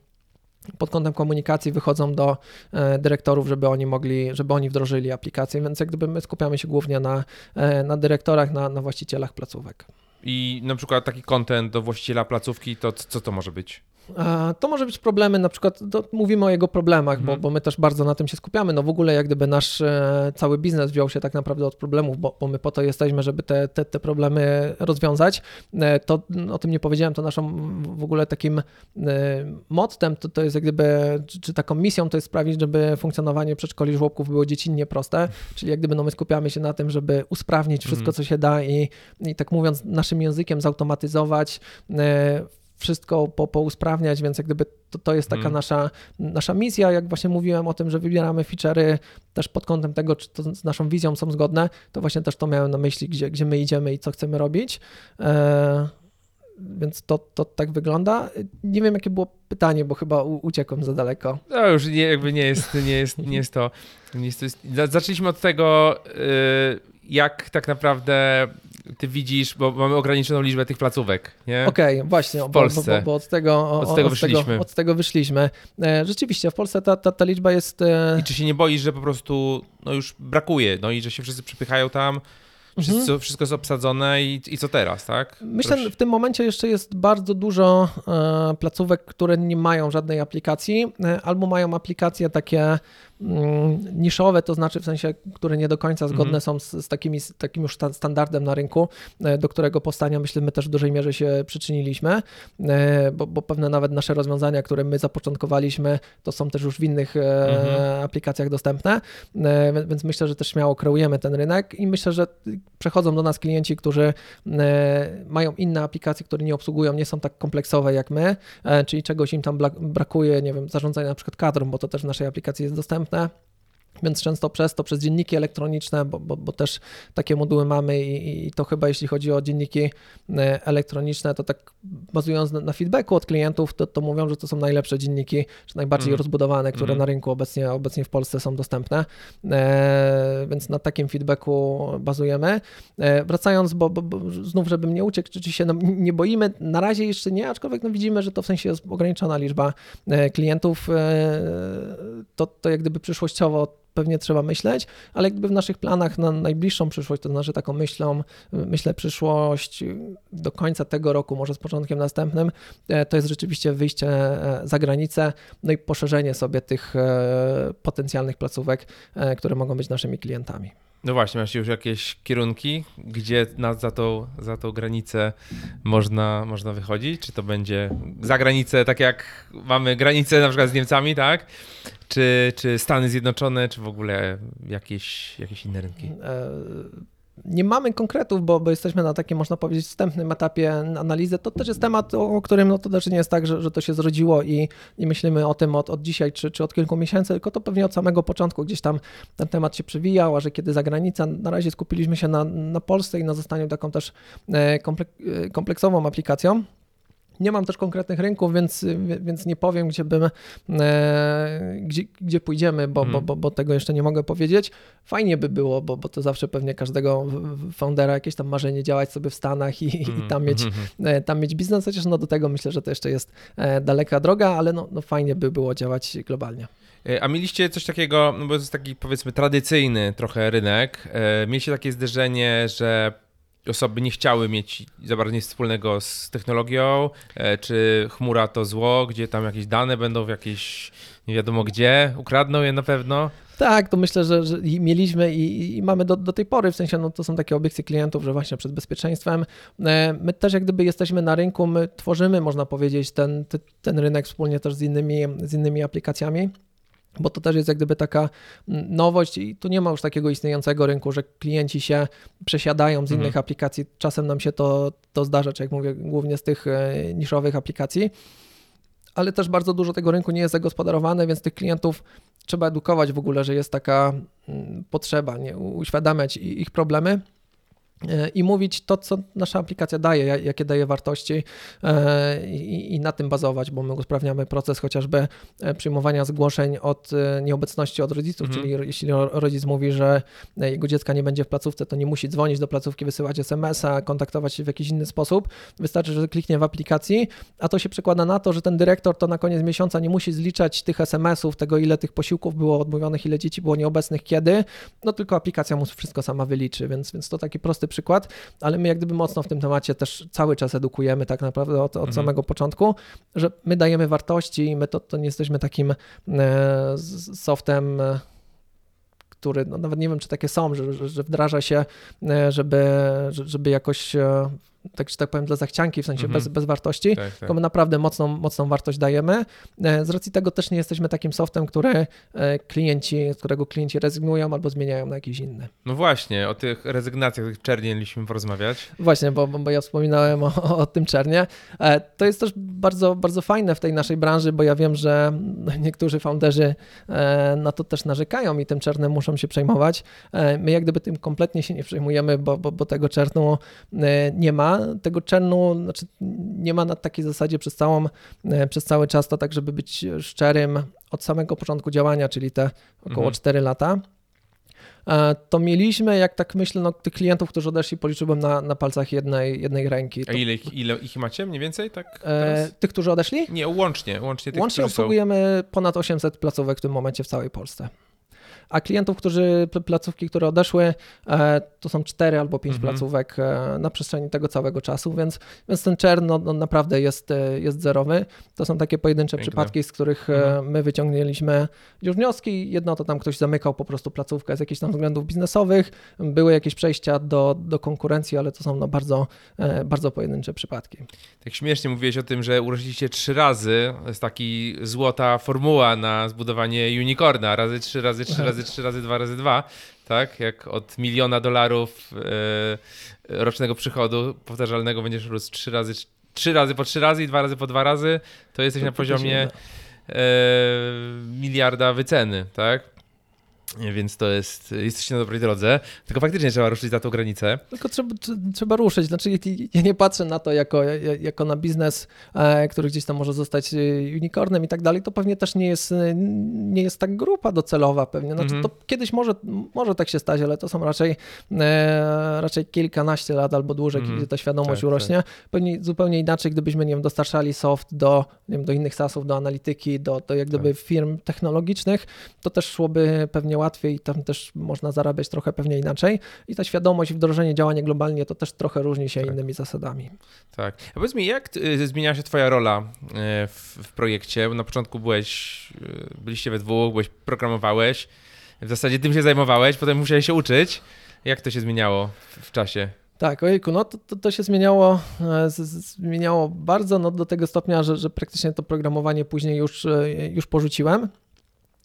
pod kątem komunikacji wychodzą do e, dyrektorów, żeby oni mogli, żeby oni wdrożyli aplikację, więc jak gdyby my skupiamy się głównie na, e, na dyrektorach, na, na właścicielach placówek. I na przykład taki kontent do właściciela placówki, to co to może być? To może być problemy, na przykład mówimy o jego problemach, bo, mhm. bo my też bardzo na tym się skupiamy. No w ogóle jak gdyby nasz e, cały biznes wziął się tak naprawdę od problemów, bo, bo my po to jesteśmy, żeby te, te, te problemy rozwiązać. E, to o tym nie powiedziałem, to naszą w ogóle takim e, mottem to, to jest jak gdyby, czy, czy taką misją to jest sprawić, żeby funkcjonowanie przedszkoli żłobków było dziecinnie proste, czyli jak gdyby no my skupiamy się na tym, żeby usprawnić wszystko, mhm. co się da i, i tak mówiąc naszym językiem zautomatyzować wszystko po, pousprawniać, więc jak gdyby to, to jest taka hmm. nasza, nasza misja. Jak właśnie mówiłem o tym, że wybieramy feature'y też pod kątem tego, czy to z naszą wizją są zgodne, to właśnie też to miałem na myśli, gdzie, gdzie my idziemy i co chcemy robić. E, więc to, to tak wygląda. Nie wiem, jakie było pytanie, bo chyba u, uciekłem za daleko. No już nie, jakby nie jest, nie jest, nie jest to. Nie jest to zaczęliśmy od tego, y, jak tak naprawdę ty widzisz, bo mamy ograniczoną liczbę tych placówek, nie? Okej, okay, właśnie, w Polsce. Bo, bo, bo, od tego, od tego od wyszliśmy. Tego, od tego wyszliśmy. E, rzeczywiście, w Polsce ta, ta, ta liczba jest... E, I czy się nie boisz, że po prostu no już brakuje, no i że się wszyscy przypychają tam, Wszystko, mhm. wszystko jest obsadzone i, i co teraz, tak? Myślę, że w tym momencie jeszcze jest bardzo dużo e, placówek, które nie mają żadnej aplikacji, albo mają aplikacje takie niszowe, to znaczy w sensie, które nie do końca zgodne mm są z, z, takimi, z takim już standardem na rynku, e, do którego powstania myślę my też w dużej mierze się przyczyniliśmy, e, bo, bo pewne nawet nasze rozwiązania, które my zapoczątkowaliśmy, to są też już w innych mm aplikacjach dostępne, więc myślę, że też śmiało kreujemy ten rynek i myślę, że przechodzą do nas klienci, którzy mają inne aplikacje, które nie obsługują, nie są tak kompleksowe jak my, czyli czegoś im tam brakuje, nie wiem, zarządzania na przykład kadrą, bo to też w naszej aplikacji jest dostępne, dostępne. Więc często przez to, przez dzienniki elektroniczne, bo, bo, bo też takie moduły mamy i, i, to chyba jeśli chodzi o dzienniki e, elektroniczne, to tak bazując na, na feedbacku od klientów, to, to mówią, że to są najlepsze dzienniki, czy najbardziej mm. rozbudowane, które mm. na rynku obecnie, obecnie w Polsce są dostępne. E, więc na takim feedbacku bazujemy. E, wracając, bo, bo, bo, znów, żebym nie uciekł, czy się nie boimy, na razie jeszcze nie, aczkolwiek no, widzimy, że to w sensie jest ograniczona liczba e, klientów. E, to, to jak gdyby przyszłościowo pewnie trzeba myśleć, ale jakby w naszych planach na najbliższą przyszłość, to znaczy taką myślą, myślę przyszłość do końca tego roku, może z początkiem następnym, e, to jest rzeczywiście wyjście e, za granicę, no i poszerzenie sobie tych e, potencjalnych placówek, które mogą być naszymi klientami. No właśnie, masz już jakieś kierunki, gdzie na, za, tą, za tą granicę można, można wychodzić? Czy to będzie za granicę, tak jak mamy granicę na przykład z Niemcami, tak? Czy, czy Stany Zjednoczone, czy w ogóle jakieś, jakieś inne rynki? E, nie mamy konkretów, bo, bo jesteśmy na takim, można powiedzieć, wstępnym etapie analizy. To też jest temat, o którym no to też nie jest tak, że, że to się zrodziło i nie myślimy o tym od, od dzisiaj czy, czy od kilku miesięcy, tylko to pewnie od samego początku gdzieś tam ten temat się przewijał, a że kiedy za granicą, na razie skupiliśmy się na, na Polsce i na zostaniu taką też e, kompleksową aplikacją. Nie mam też konkretnych rynków, więc, więc nie powiem, gdzie, bym, e, gdzie, gdzie pójdziemy, bo, mm. bo, bo, bo, tego jeszcze nie mogę powiedzieć. Fajnie by było, bo, bo to zawsze pewnie każdego foundera jakieś tam marzenie działać sobie w Stanach i, mm. i tam, mieć, mm. tam mieć biznes, chociaż no do tego myślę, że to jeszcze jest e, daleka droga, ale no, no fajnie by było działać globalnie. A mieliście coś takiego, no bo to jest taki powiedzmy tradycyjny trochę rynek, mieliście takie zderzenie, że osoby nie chciały mieć za bardzo nic wspólnego z technologią, e, czy chmura to zło, gdzie tam jakieś dane będą w jakieś nie wiadomo gdzie, ukradną je na pewno. Tak, to myślę, że, że mieliśmy i, i, mamy do, do tej pory, w sensie no, to są takie obiekcje klientów, że właśnie przed bezpieczeństwem. E, my też jak gdyby jesteśmy na rynku, my tworzymy, można powiedzieć, ten, ten rynek wspólnie też z innymi, z innymi aplikacjami bo to też jest jak gdyby taka mm, nowość i tu nie ma już takiego istniejącego rynku, że klienci się przesiadają z innych mhm. aplikacji. Czasem nam się to, to zdarza, czy jak mówię, głównie z tych e, niszowych aplikacji, ale też bardzo dużo tego rynku nie jest zagospodarowane, więc tych klientów trzeba edukować w ogóle, że jest taka mm, potrzeba, nie? uświadamiać ich problemy i mówić to, co nasza aplikacja daje, jakie daje wartości e, i, na tym bazować, bo my usprawniamy proces chociażby e, przyjmowania zgłoszeń od nieobecności od rodziców, mhm. czyli jeśli rodzic mówi, że jego dziecka nie będzie w placówce, to nie musi dzwonić do placówki, wysyłać SMS-a, kontaktować się w jakiś inny sposób. Wystarczy, że kliknie w aplikacji, a to się przekłada na to, że ten dyrektor to na koniec miesiąca nie musi zliczać tych SMS-ów, tego ile tych posiłków było odmówionych, ile dzieci było nieobecnych, kiedy, no tylko aplikacja mu wszystko sama wyliczy, więc, więc to taki prosty przykład, ale my jak gdyby mocno w tym temacie też cały czas edukujemy tak naprawdę od, od mhm. samego początku, że my dajemy wartości i my to, to nie jesteśmy takim e, softem e, który, no nawet nie wiem, czy takie są, że, że wdraża się, e, żeby, żeby jakoś tak, że tak powiem, dla zachcianki, w sensie mm -hmm. bez, bez wartości, tak, tak. my naprawdę mocną, mocną wartość dajemy. E, z racji tego też nie jesteśmy takim softem, który e, klienci, z którego klienci rezygnują albo zmieniają na jakiś inny. No właśnie, o tych rezygnacjach, tych czernie mieliśmy porozmawiać. Właśnie, bo, bo ja wspominałem o, o tym czernie. E, to jest też bardzo, bardzo fajne w tej naszej branży, bo ja wiem, że niektórzy founderzy na to też narzekają i tym czernem muszą się przejmować. My jak gdyby tym kompletnie się nie przejmujemy, bo, bo, bo tego czernu nie ma tego czernu znaczy nie ma na takiej zasadzie przez, całą, e, przez cały czas, to tak, żeby być szczerym, od samego początku działania, czyli te około mhm. 4 lata, e, to mieliśmy, jak tak myślę, no, tych klientów, którzy odeszli, policzyłbym na, na palcach jednej, jednej ręki. A ile, ile ich macie mniej więcej? Tak e, tych, którzy odeszli? Nie, łącznie. Łącznie, tych, łącznie obsługujemy są... ponad 800 placówek w tym momencie w całej Polsce a klientów, którzy, placówki, które odeszły, e, to są cztery albo pięć mhm. placówek e, na przestrzeni tego całego czasu, więc, więc ten czern no, no naprawdę jest, e, jest zerowy. To są takie pojedyncze Piękne. przypadki, z których mhm. my wyciągnęliśmy już wnioski. Jedno to tam ktoś zamykał po prostu placówkę z jakichś tam względów biznesowych, były jakieś przejścia do, do konkurencji, ale to są no bardzo, bardzo pojedyncze przypadki. Tak śmiesznie mówiłeś o tym, że urośliście trzy razy. To jest taki złota formuła na zbudowanie unicorna. Razy trzy, razy trzy, razy razy 3 razy 2 razy 2, tak? Jak od miliona dolarów e, rocznego przychodu powtarzalnego będziesz rósł 3 razy, 3 razy po 3 razy i 2 razy po 2 razy, to jesteś to na poziomie e, miliarda wyceny, tak? Więc to jest, jesteście na dobrej drodze, tylko faktycznie trzeba ruszyć za tą granicę. Tylko trzeba, trzeba ruszyć, znaczy ja nie patrzę na to jako, jako na biznes, e, który gdzieś tam może zostać e, unicornem i tak dalej, to pewnie też nie jest, e, nie jest tak grupa docelowa pewnie, znaczy mhm. to kiedyś może, może tak się stać, ale to są raczej, raczej kilkanaście lat albo dłużej, mhm. kiedy ta świadomość tak, urośnie. Tak. Pewnie zupełnie inaczej, gdybyśmy, nie wiem, dostarczali soft do, nie wiem, do innych SaaSów, do analityki, do, do jak gdyby tak. firm technologicznych, to też szłoby pewnie łatwiej, tam też można zarabiać trochę pewnie inaczej i ta świadomość wdrożenie działania globalnie to też trochę różni się tak. innymi zasadami. Tak. A powiedz mi, jak y, zmieniała się twoja rola y, w, w projekcie? Na początku byłeś, y, byliście we dwóch, byłeś, programowałeś, w zasadzie tym się zajmowałeś, potem musiałeś się uczyć. Jak to się zmieniało w, czasie? Tak, ojejku, no to, to, to się zmieniało, e, z, z, zmieniało bardzo, no do tego stopnia, że, że praktycznie to programowanie później już, już porzuciłem.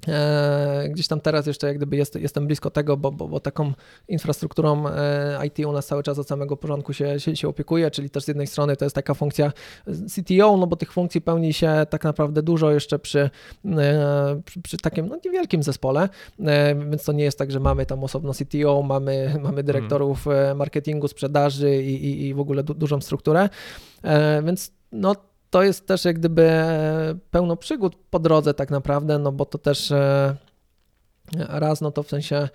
E, gdzieś tam teraz jeszcze jak gdyby jest, jestem blisko tego, bo, bo, bo taką infrastrukturą e, IT u nas cały czas od samego porządku się, się, się opiekuje, czyli też z jednej strony to jest taka funkcja CTO, no bo tych funkcji pełni się tak naprawdę dużo jeszcze przy, e, przy, przy takim no, niewielkim zespole, więc to nie jest tak, że mamy tam osobno CTO, mamy, mamy dyrektorów marketingu, sprzedaży i, i, i w ogóle du, dużą strukturę, więc no to jest też jak gdyby pełno przygód po drodze tak naprawdę, no bo to też e, raz, no to w sensie E,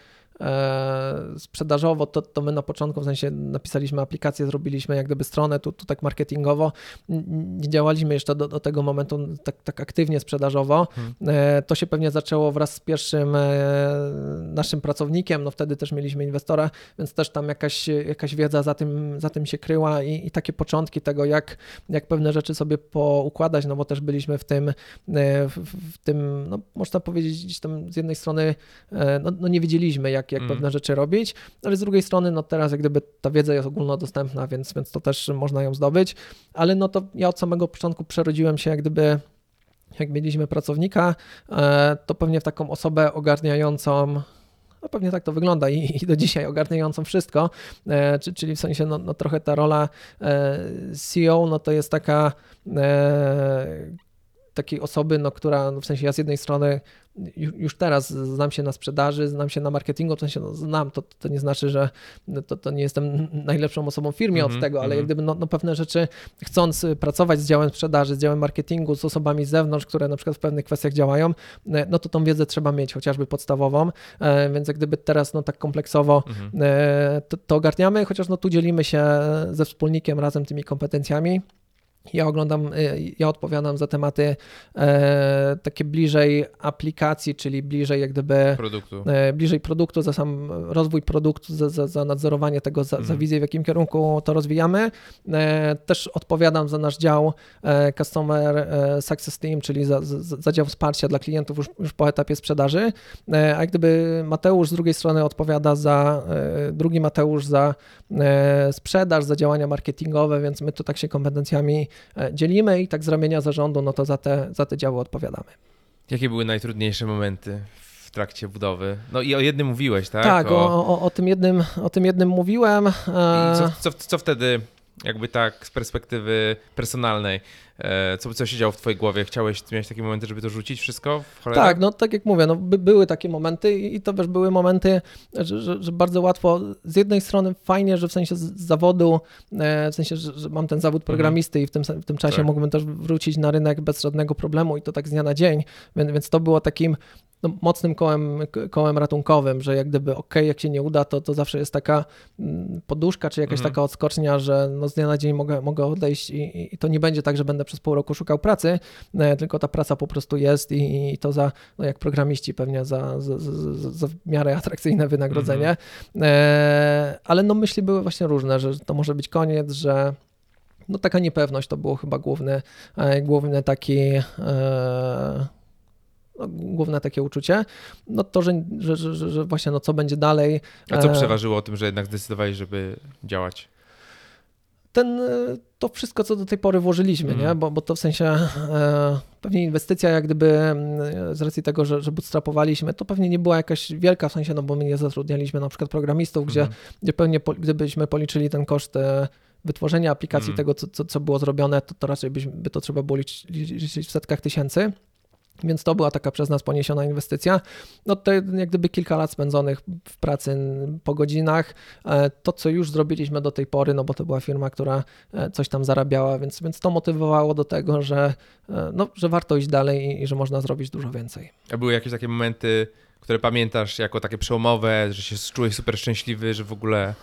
sprzedażowo, to, to my na początku w sensie napisaliśmy aplikację, zrobiliśmy jak gdyby stronę, tu, tu tak marketingowo, nie działaliśmy jeszcze do, do tego momentu tak, tak aktywnie sprzedażowo. Hmm. To się pewnie zaczęło wraz z pierwszym e, naszym pracownikiem, no wtedy też mieliśmy inwestora, więc też tam jakaś, jakaś wiedza za tym, za tym się kryła i, i takie początki tego, jak, jak pewne rzeczy sobie poukładać, no bo też byliśmy w tym, w, w tym, no można powiedzieć, tam z jednej strony, no, no nie wiedzieliśmy, jak jak, mm. pewne rzeczy robić, ale z drugiej strony, no teraz jak gdyby ta wiedza jest ogólnodostępna, więc, więc to też można ją zdobyć, ale no to ja od samego początku przerodziłem się jak gdyby jak mieliśmy pracownika, e, to pewnie w taką osobę ogarniającą no pewnie tak to wygląda i, i do dzisiaj ogarniającą wszystko, e, czyli w sensie no, no trochę ta rola e, CEO, no to jest taka takiej osoby, no, która no, w sensie ja z jednej strony już teraz znam się na sprzedaży, znam się na marketingu, w sensie no, znam, to, to nie znaczy, że to, to nie jestem najlepszą osobą w firmie mm -hmm, od mhm, tego, ale mm -hmm. jak gdyby no, no, pewne rzeczy, chcąc pracować z działem sprzedaży, z działem marketingu, z osobami z zewnątrz, które na przykład w pewnych kwestiach działają, no to tą wiedzę trzeba mieć, chociażby podstawową, e, więc jak gdyby teraz no tak kompleksowo mm -hmm. to, to ogarniamy, chociaż no tu dzielimy się ze wspólnikiem razem tymi kompetencjami. Ja oglądam, y, ja odpowiadam za tematy e, takie bliżej aplikacji, czyli bliżej jak gdyby produktu, e, bliżej produktu, za sam rozwój produktu, za, za, za nadzorowanie tego, za, mm. za, mhm. wizję, w jakim kierunku to rozwijamy. E, też odpowiadam za nasz dział e, Customer e, Success Team, czyli za, za, dział wsparcia dla klientów już, już po etapie sprzedaży. E, a jak gdyby Mateusz z drugiej strony odpowiada za, drugi Mateusz za sprzedaż, za działania marketingowe, więc my tu tak się kompetencjami dzielimy i tak z ramienia zarządu, no to za te, za te działy odpowiadamy. Jakie były najtrudniejsze momenty w trakcie budowy? No i o jednym mówiłeś, tak? Tak, o, o, o tym, jednym, o tym jednym mówiłem. I co, co, co wtedy jakby tak z perspektywy personalnej, e, co, co się działo w twojej głowie? Chciałeś mieć takie momenty, żeby to rzucić wszystko? tak, no tak jak mówię, no, by, były takie momenty i to też były momenty, że, że, że, bardzo łatwo, z jednej strony fajnie, że w sensie zawodu, e, w sensie, że, że mam ten zawód programisty mhm. i w tym, w tym czasie tak. mógłbym też wrócić na rynek bez żadnego problemu i to tak z dnia na dzień, więc, więc to było takim no, mocnym kołem, kołem ratunkowym, że jak gdyby ok, jak się nie uda, to, to zawsze jest taka mm, poduszka, czy jakaś mhm. taka odskocznia, że no z dnia na dzień mogę, mogę odejść i, i, to nie będzie tak, że będę przez pół roku szukał pracy, e, tylko ta praca po prostu jest i, i to za, no jak programiści pewnie za, za, za, za w miarę atrakcyjne wynagrodzenie. Mhm. E, ale no myśli były właśnie różne, że to może być koniec, że no taka niepewność to było chyba główny, e, główny taki e, no, główne takie uczucie, no to, że, że, że, że, właśnie no co będzie dalej. A co e, przeważyło o tym, że jednak zdecydowali, żeby działać? Ten, e, to wszystko, co do tej pory włożyliśmy, mm. nie? Bo, bo to w sensie e, pewnie inwestycja, jak gdyby z racji tego, że, że bootstrapowaliśmy, to pewnie nie była jakaś wielka, w sensie, no bo my nie zatrudnialiśmy na przykład programistów, gdzie, mm. gdzie pewnie po, gdybyśmy policzyli ten koszt wytworzenia aplikacji, mm. tego, co, co, co było zrobione, to, to raczej byśmy, by to trzeba było liczyć, liczyć w setkach tysięcy. Więc to była taka przez nas poniesiona inwestycja. No to jak gdyby kilka lat spędzonych w pracy po godzinach. E, to, co już zrobiliśmy do tej pory, no bo to była firma, która e, coś tam zarabiała, więc, więc to motywowało do tego, że, e, no, że warto iść dalej i, i że można zrobić dużo więcej. A były jakieś takie momenty, które pamiętasz jako takie przełomowe, że się czułeś super szczęśliwy, że w ogóle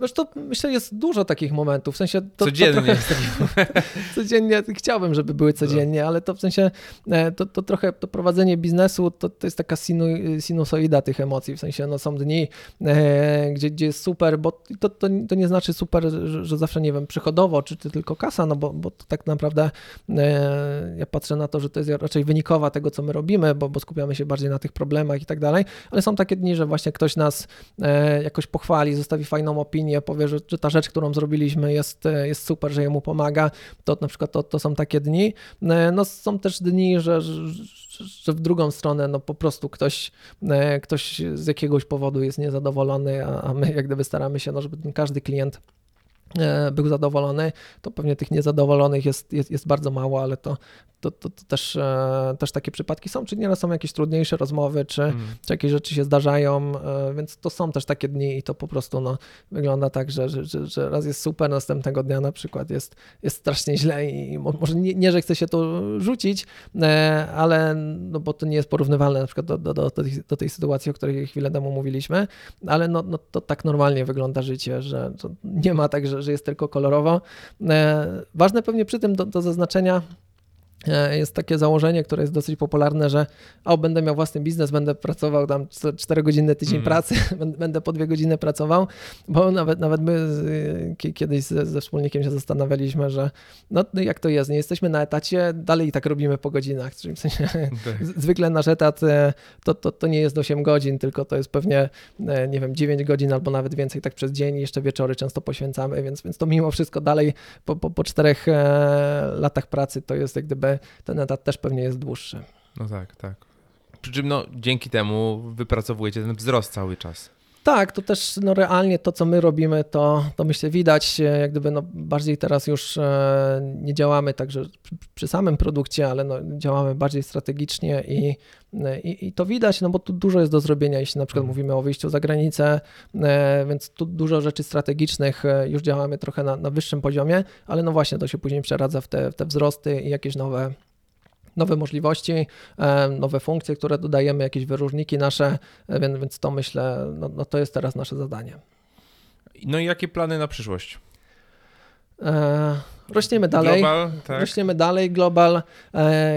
Wiesz, to myślę, jest dużo takich momentów. W sensie to, codziennie. To trochę, codziennie chciałbym, żeby były codziennie, ale to w sensie e, to, to trochę to prowadzenie biznesu to, to jest taka sinu, sinusoida tych emocji. W sensie no, są dni, e, gdzie, gdzie jest super, bo to, to, to nie znaczy super, że, że zawsze nie wiem, przychodowo, czy, czy tylko kasa, no bo, bo to tak naprawdę e, ja patrzę na to, że to jest raczej wynikowa tego, co my robimy, bo, bo skupiamy się bardziej na tych problemach i tak dalej, ale są takie dni, że właśnie ktoś nas e, jakoś pochwali, zostawi fajną opinię opinie, powie, że, że ta rzecz, którą zrobiliśmy jest, jest super, że jemu pomaga, to na przykład to, to są takie dni. No są też dni, że, że, że w drugą stronę no po prostu ktoś, ktoś z jakiegoś powodu jest niezadowolony, a my jak gdyby staramy się, no, żeby każdy klient był zadowolony, to pewnie tych niezadowolonych jest, jest, jest bardzo mało, ale to, to, to, to też, e, też takie przypadki są, czy nieraz są jakieś trudniejsze rozmowy, czy, mm. czy jakieś rzeczy się zdarzają, e, więc to są też takie dni i to po prostu no, wygląda tak, że, że, że raz jest super, następnego dnia na przykład jest, jest strasznie źle i może nie, nie że chce się to rzucić, e, ale no, bo to nie jest porównywalne na przykład do, do, do, do tej sytuacji, o której chwilę temu mówiliśmy, ale no, no to tak normalnie wygląda życie, że nie ma tak, że, że jest tylko kolorowo. Ważne pewnie przy tym do, do zaznaczenia, E, jest takie założenie, które jest dosyć popularne, że o, będę miał własny biznes, będę pracował tam 4 godziny tydzień mm. pracy, będę po 2 godziny pracował, bo nawet, nawet my kiedyś ze, ze wspólnikiem się zastanawialiśmy, że no jak to jest, nie jesteśmy na etacie, dalej i tak robimy po godzinach, czyli w sensie tak. zwykle nasz etat e, to, to, to nie jest 8 godzin, tylko to jest pewnie, e, nie wiem, 9 godzin albo nawet więcej tak przez dzień i jeszcze wieczory często poświęcamy, więc, więc to mimo wszystko dalej po, po, po 4 latach pracy to jest jak gdyby ten etat też pewnie jest dłuższy. No tak, tak. Przy czym no, dzięki temu wypracowujecie ten wzrost cały czas. Tak, to też no, realnie to, co my robimy, to, to myślę widać, e, jak gdyby no, bardziej teraz już e, nie działamy także przy, przy, samym produkcie, ale no, działamy bardziej strategicznie i, e, i, i, to widać, no bo tu dużo jest do zrobienia, jeśli na przykład mhm. mówimy o wyjściu za granicę, więc tu dużo rzeczy strategicznych już działamy trochę na, na wyższym poziomie, ale no właśnie to się później przeradza w te, w te wzrosty i jakieś nowe nowe możliwości, e, nowe funkcje, które dodajemy, jakieś wyróżniki nasze, e, więc, więc to myślę, no, no to jest teraz nasze zadanie. No i jakie plany na przyszłość? E, rośniemy dalej. Global, tak. Rośniemy dalej. Global,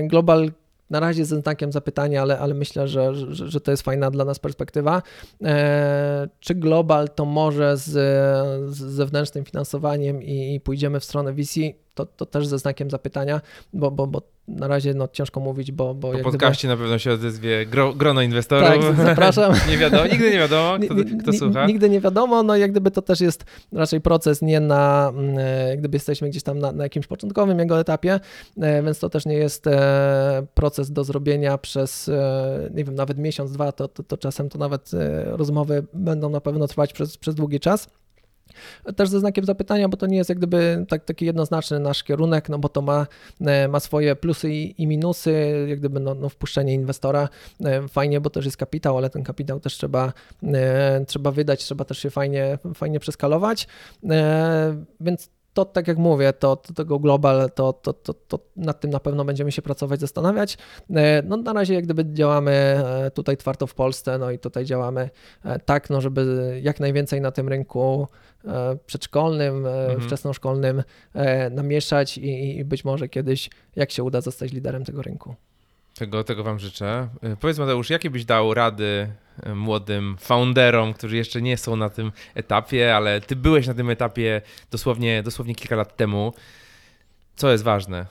global na razie ze znakiem zapytania, ale, ale myślę, że, że, że to jest fajna dla nas perspektywa. E, czy global to może z, z zewnętrznym finansowaniem i, i pójdziemy w stronę VC? To, to też ze znakiem zapytania, bo, bo, bo na razie no, ciężko mówić, bo... bo po podcaście gdyby... na pewno się odezwie gro, grono inwestorów. Tak, zapraszam. nie wiadomo, nigdy nie wiadomo, kto, kto słucha. Nigdy nie wiadomo, no jak gdyby to też jest raczej proces nie na, mm, e, jak gdyby jesteśmy gdzieś tam na, na jakimś początkowym jego etapie, e, więc to też nie jest e, proces do zrobienia przez, nie wiem, nawet miesiąc, dwa, to, to, to czasem to nawet rozmowy będą na pewno trwać przez, przez długi czas. Też ze znakiem zapytania, bo to nie jest jak gdyby tak, taki jednoznaczny nasz kierunek, no bo to ma, e, ma swoje plusy i, i minusy, jak gdyby no, no wpuszczenie inwestora e, fajnie, bo też jest kapitał, ale ten kapitał też trzeba, e, trzeba wydać, trzeba też się fajnie, fajnie przeskalować, więc to tak jak mówię, to, to tego global, to, to, to, to nad tym na pewno będziemy się pracować, zastanawiać. No na razie jak gdyby działamy tutaj twardo w Polsce, no i tutaj działamy tak, no żeby jak najwięcej na tym rynku E, przedszkolnym, e, mhm. wczesnoszkolnym e, namieszać i, i być może kiedyś, jak się uda, zostać liderem tego rynku. Tego, tego Wam życzę. Powiedz Mateusz, jakie byś dał rady młodym founderom, którzy jeszcze nie są na tym etapie, ale Ty byłeś na tym etapie dosłownie, dosłownie kilka lat temu. Co jest ważne?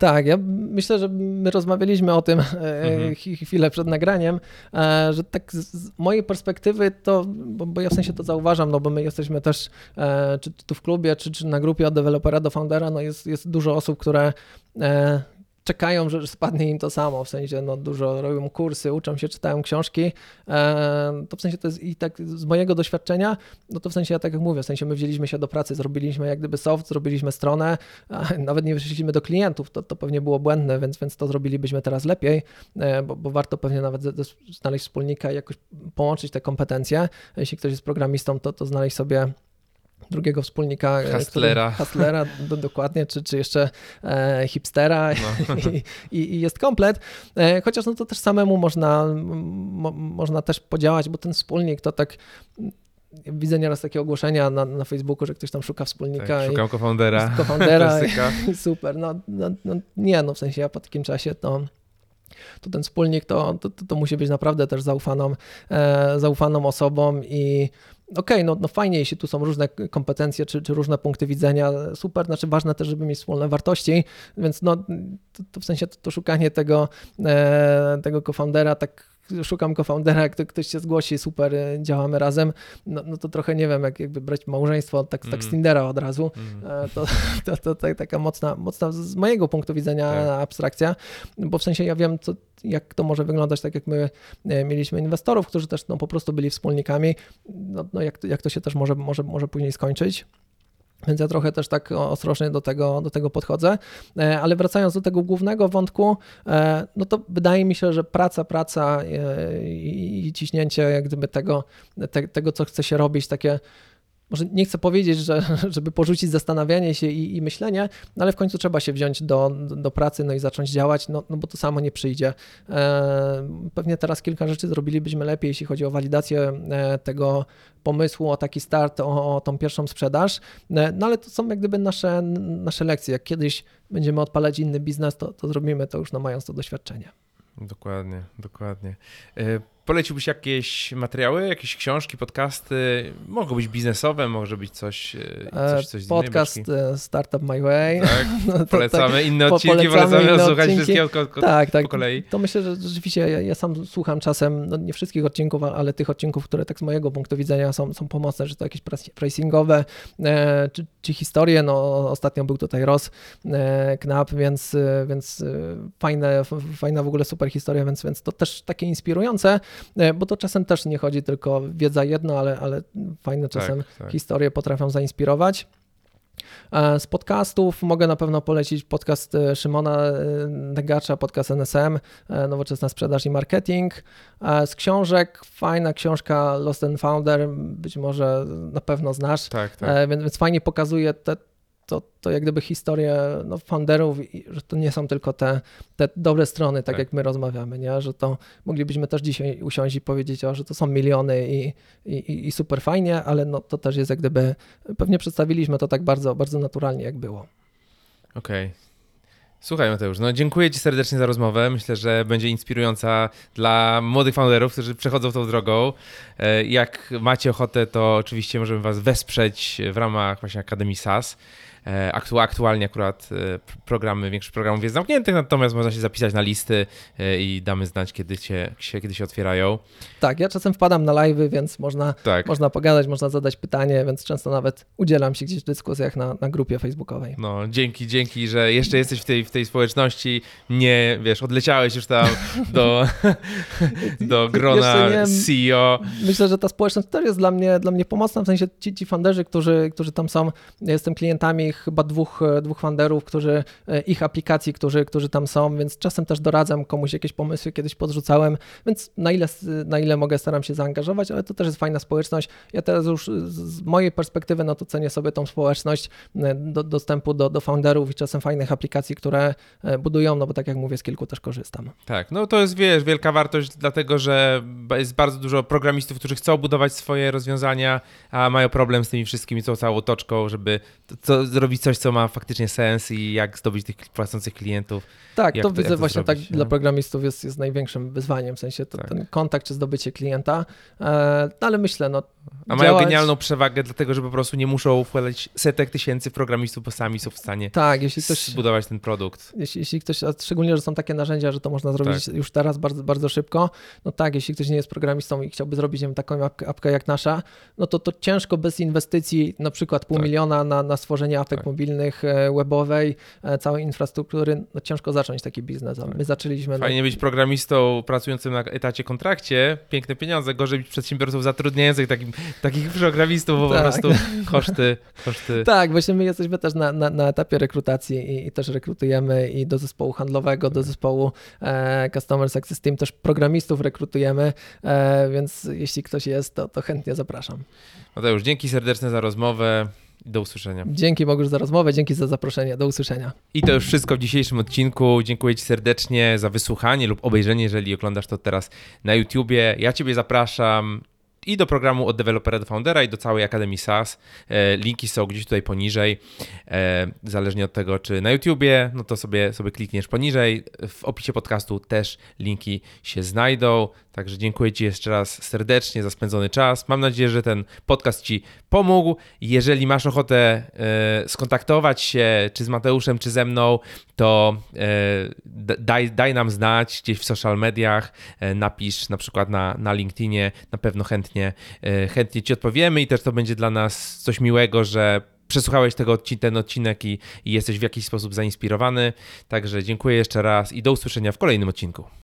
Tak, ja myślę, że my rozmawialiśmy o tym e, mhm. chwilę przed nagraniem, e, że tak z mojej perspektywy to, bo, bo, ja w sensie to zauważam, no bo my jesteśmy też, e, czy, czy tu w klubie, czy, czy na grupie od dewelopera do foundera, no jest, jest dużo osób, które czekają, że spadnie im to samo, w sensie no, dużo robią kursy, uczą się, czytają książki, e, to w sensie to jest i tak z mojego doświadczenia, no to w sensie ja tak jak mówię, w sensie my wzięliśmy się do pracy, zrobiliśmy jak gdyby soft, zrobiliśmy stronę, nawet nie wyszliśmy do klientów, to, to pewnie było błędne, więc, więc to zrobilibyśmy teraz lepiej, e, bo, bo warto pewnie nawet znaleźć wspólnika i jakoś połączyć te kompetencje. Jeśli ktoś jest programistą, to, to znaleźć sobie drugiego wspólnika. Hustlera. Hustlera, do, dokładnie, czy, czy jeszcze e, hipstera no. I, i, i, jest komplet. E, chociaż no to też samemu można, mo, można też podziałać, bo ten wspólnik to tak widzę nieraz takie ogłoszenia na, na Facebooku, że ktoś tam szuka wspólnika. Tak, szukam co-foundera. Co-foundera super. No, no, no, nie, no w sensie ja po takim czasie to to ten wspólnik to, to, to, musi być naprawdę też zaufaną, e, zaufaną osobą i okej, okay, no, no fajnie, jeśli tu są różne kompetencje czy, czy różne punkty widzenia, super, znaczy ważne też, żeby mieć wspólne wartości, więc no to, to w sensie to, to szukanie tego, e, tego co-foundera tak szukam co-foundera, jak ktoś się zgłosi, super, e, działamy razem, no, no to trochę nie wiem, jak jakby brać małżeństwo tak, tak z Mm. Tindera od razu, Mm. To, to, to, to taka mocna, mocna z mojego punktu widzenia Tak. abstrakcja, bo w sensie ja wiem, co, jak to może wyglądać, tak jak my e, mieliśmy inwestorów, którzy też no, po prostu byli wspólnikami, no, no jak, to- jak to się też może, może, może później skończyć. Więc ja trochę też tak ostrożnie do tego, do tego podchodzę. E, Ale wracając do tego głównego wątku, e, no to wydaje mi się, że praca, praca e, i ciśnięcie jak gdyby tego, te, tego, co chce się robić, takie może nie chcę powiedzieć, że, żeby porzucić zastanawianie się i, i myślenie, no ale w końcu trzeba się wziąć do, do, pracy no i zacząć działać, no, no bo to samo nie przyjdzie. E, pewnie teraz kilka rzeczy zrobilibyśmy lepiej, jeśli chodzi o walidację e, tego pomysłu, o taki start, o, o tą pierwszą sprzedaż, e, no ale to są jak gdyby nasze, nasze lekcje. Jak kiedyś będziemy odpalać inny biznes, to, to zrobimy to już no, mając to doświadczenie. Dokładnie, dokładnie. E, Poleciłbyś jakieś materiały, jakieś książki, podcasty? Mogą być biznesowe, może być coś, e, coś, coś z innej Podcast beczki. e, Startup My Way. Tak, No polecamy inne po- odcinki, polecamy polecamy inne odsłuchać odcinki. tak, tak. po kolei. To myślę, że rzeczywiście ja, ja sam słucham czasem, no nie wszystkich odcinków, ale tych odcinków, które tak z mojego punktu widzenia są, są pomocne, że to jakieś pric- pricingowe, e, czy, czy historie, no ostatnio był tutaj Ross e, Knapp, więc, e, więc e, fajne, fajna w ogóle super historia, więc, więc to też takie inspirujące, e, bo to czasem też nie chodzi tylko wiedza jedno, ale, ale fajne czasem Tak, tak. historie potrafią zainspirować. E, Z podcastów mogę na pewno polecić podcast e, Szymona e, Negacza, podcast NSM, e, Nowoczesna Sprzedaż i Marketing. E, Z książek fajna książka Lost and Founder, być może na pewno znasz, Tak, tak. E, więc, więc fajnie pokazuje te, to, to jak gdyby historię no, founderów, że to nie są tylko te, te dobre strony, tak, Tak. jak my rozmawiamy, nie? że to moglibyśmy też dzisiaj usiąść i powiedzieć, o, że to są miliony i, i, i- super fajnie, ale no, to też jest jak gdyby, pewnie przedstawiliśmy to tak bardzo, bardzo naturalnie, jak było. Okej. Słuchaj Mateusz, no dziękuję Ci serdecznie za rozmowę. Myślę, że będzie inspirująca dla młodych founderów, którzy przechodzą tą drogą. E, Jak macie ochotę, to oczywiście możemy Was wesprzeć w ramach właśnie Akademii SAS. E, aktu- Aktualnie akurat e, programy, większość programów jest zamkniętych, natomiast można się zapisać na listy e, i damy znać, kiedy się, kiedy się otwierają. Tak, ja czasem wpadam na live'y, więc można, Tak. można pogadać, można zadać pytanie, więc często nawet udzielam się gdzieś w dyskusjach na, na grupie facebookowej. No, dzięki, dzięki, że jeszcze jesteś w tej, w tej społeczności. Nie, wiesz, odleciałeś już tam do, do grona nie- CEO. Myślę, że ta społeczność też jest dla mnie, dla mnie pomocna, w sensie ci, ci funderzy, którzy, którzy tam są, ja jestem klientami chyba dwóch, e, dwóch funderów, którzy, e, ich aplikacji, którzy, którzy tam są, więc czasem też doradzam komuś jakieś pomysły, kiedyś podrzucałem, więc na ile, na ile mogę staram się zaangażować, ale to też jest fajna społeczność. Ja teraz już z mojej perspektywy, no to cenię sobie tą społeczność e, do, dostępu do, do founderów i czasem fajnych aplikacji, które budują, no bo tak jak mówię, z kilku też korzystam. Tak, no to jest, wiesz, wielka wartość, dlatego że jest bardzo dużo programistów, którzy chcą budować swoje rozwiązania, a mają problem z tymi wszystkimi, tą całą otoczką, żeby to, to, zrobić coś, co ma faktycznie sens i jak zdobyć tych płacących klientów. Tak, to to- widzę to właśnie zrobić, tak nie? dla programistów jest, jest największym wyzwaniem, w sensie to, Tak. ten kontakt czy zdobycie klienta, e, no ale myślę, no A mają działać- genialną przewagę, dlatego że po prostu nie muszą wkładać setek tysięcy programistów, bo sami są w stanie Tak, jeśli ktoś, zbudować ten produkt. jeśli, jeśli ktoś, a szczególnie, że są takie narzędzia, że to można zrobić Tak. już teraz bardzo, bardzo szybko, no tak, jeśli ktoś nie jest programistą i chciałby zrobić wiem, taką apkę, apkę jak nasza, no to to ciężko bez inwestycji, na przykład pół Tak. miliona na, na stworzenie Tak. mobilnych, e, webowej, e, całej infrastruktury, no ciężko zacząć taki biznes, a my zaczęliśmy... no, Fajnie być programistą pracującym na etacie kontrakcie, piękne pieniądze, gorzej być przedsiębiorcą zatrudniających takim, takich programistów, bo po Tak. prostu koszty, koszty. Tak, właśnie my jesteśmy też na, na, na etapie rekrutacji i, i też rekrutujemy i do zespołu handlowego, do zespołu e, Customer Success Team też programistów rekrutujemy, e, więc jeśli ktoś jest, to, to chętnie zapraszam. Mateusz, dzięki serdeczne za rozmowę do usłyszenia. Dzięki Bogusz za rozmowę, dzięki za zaproszenie, do usłyszenia. I to już wszystko w dzisiejszym odcinku. Dziękuję Ci serdecznie za wysłuchanie lub obejrzenie, jeżeli oglądasz to teraz na YouTubie. Ja Ciebie zapraszam i do programu od dewelopera do foundera i do całej Akademii SaaS. E, linki są gdzieś tutaj poniżej. E, zależnie od tego, czy na YouTubie, no to sobie, sobie klikniesz poniżej. W opisie podcastu też linki się znajdą. Także dziękuję Ci jeszcze raz serdecznie za spędzony czas. Mam nadzieję, że ten podcast Ci pomógł. Jeżeli masz ochotę e, skontaktować się czy z Mateuszem, czy ze mną, to e, daj, daj nam znać gdzieś w social mediach, e, napisz na przykład na, na LinkedInie, na pewno chętnie, chętnie Ci odpowiemy i też to będzie dla nas coś miłego, że przesłuchałeś tego, ten odcinek i, i jesteś w jakiś sposób zainspirowany. Także dziękuję jeszcze raz i do usłyszenia w kolejnym odcinku.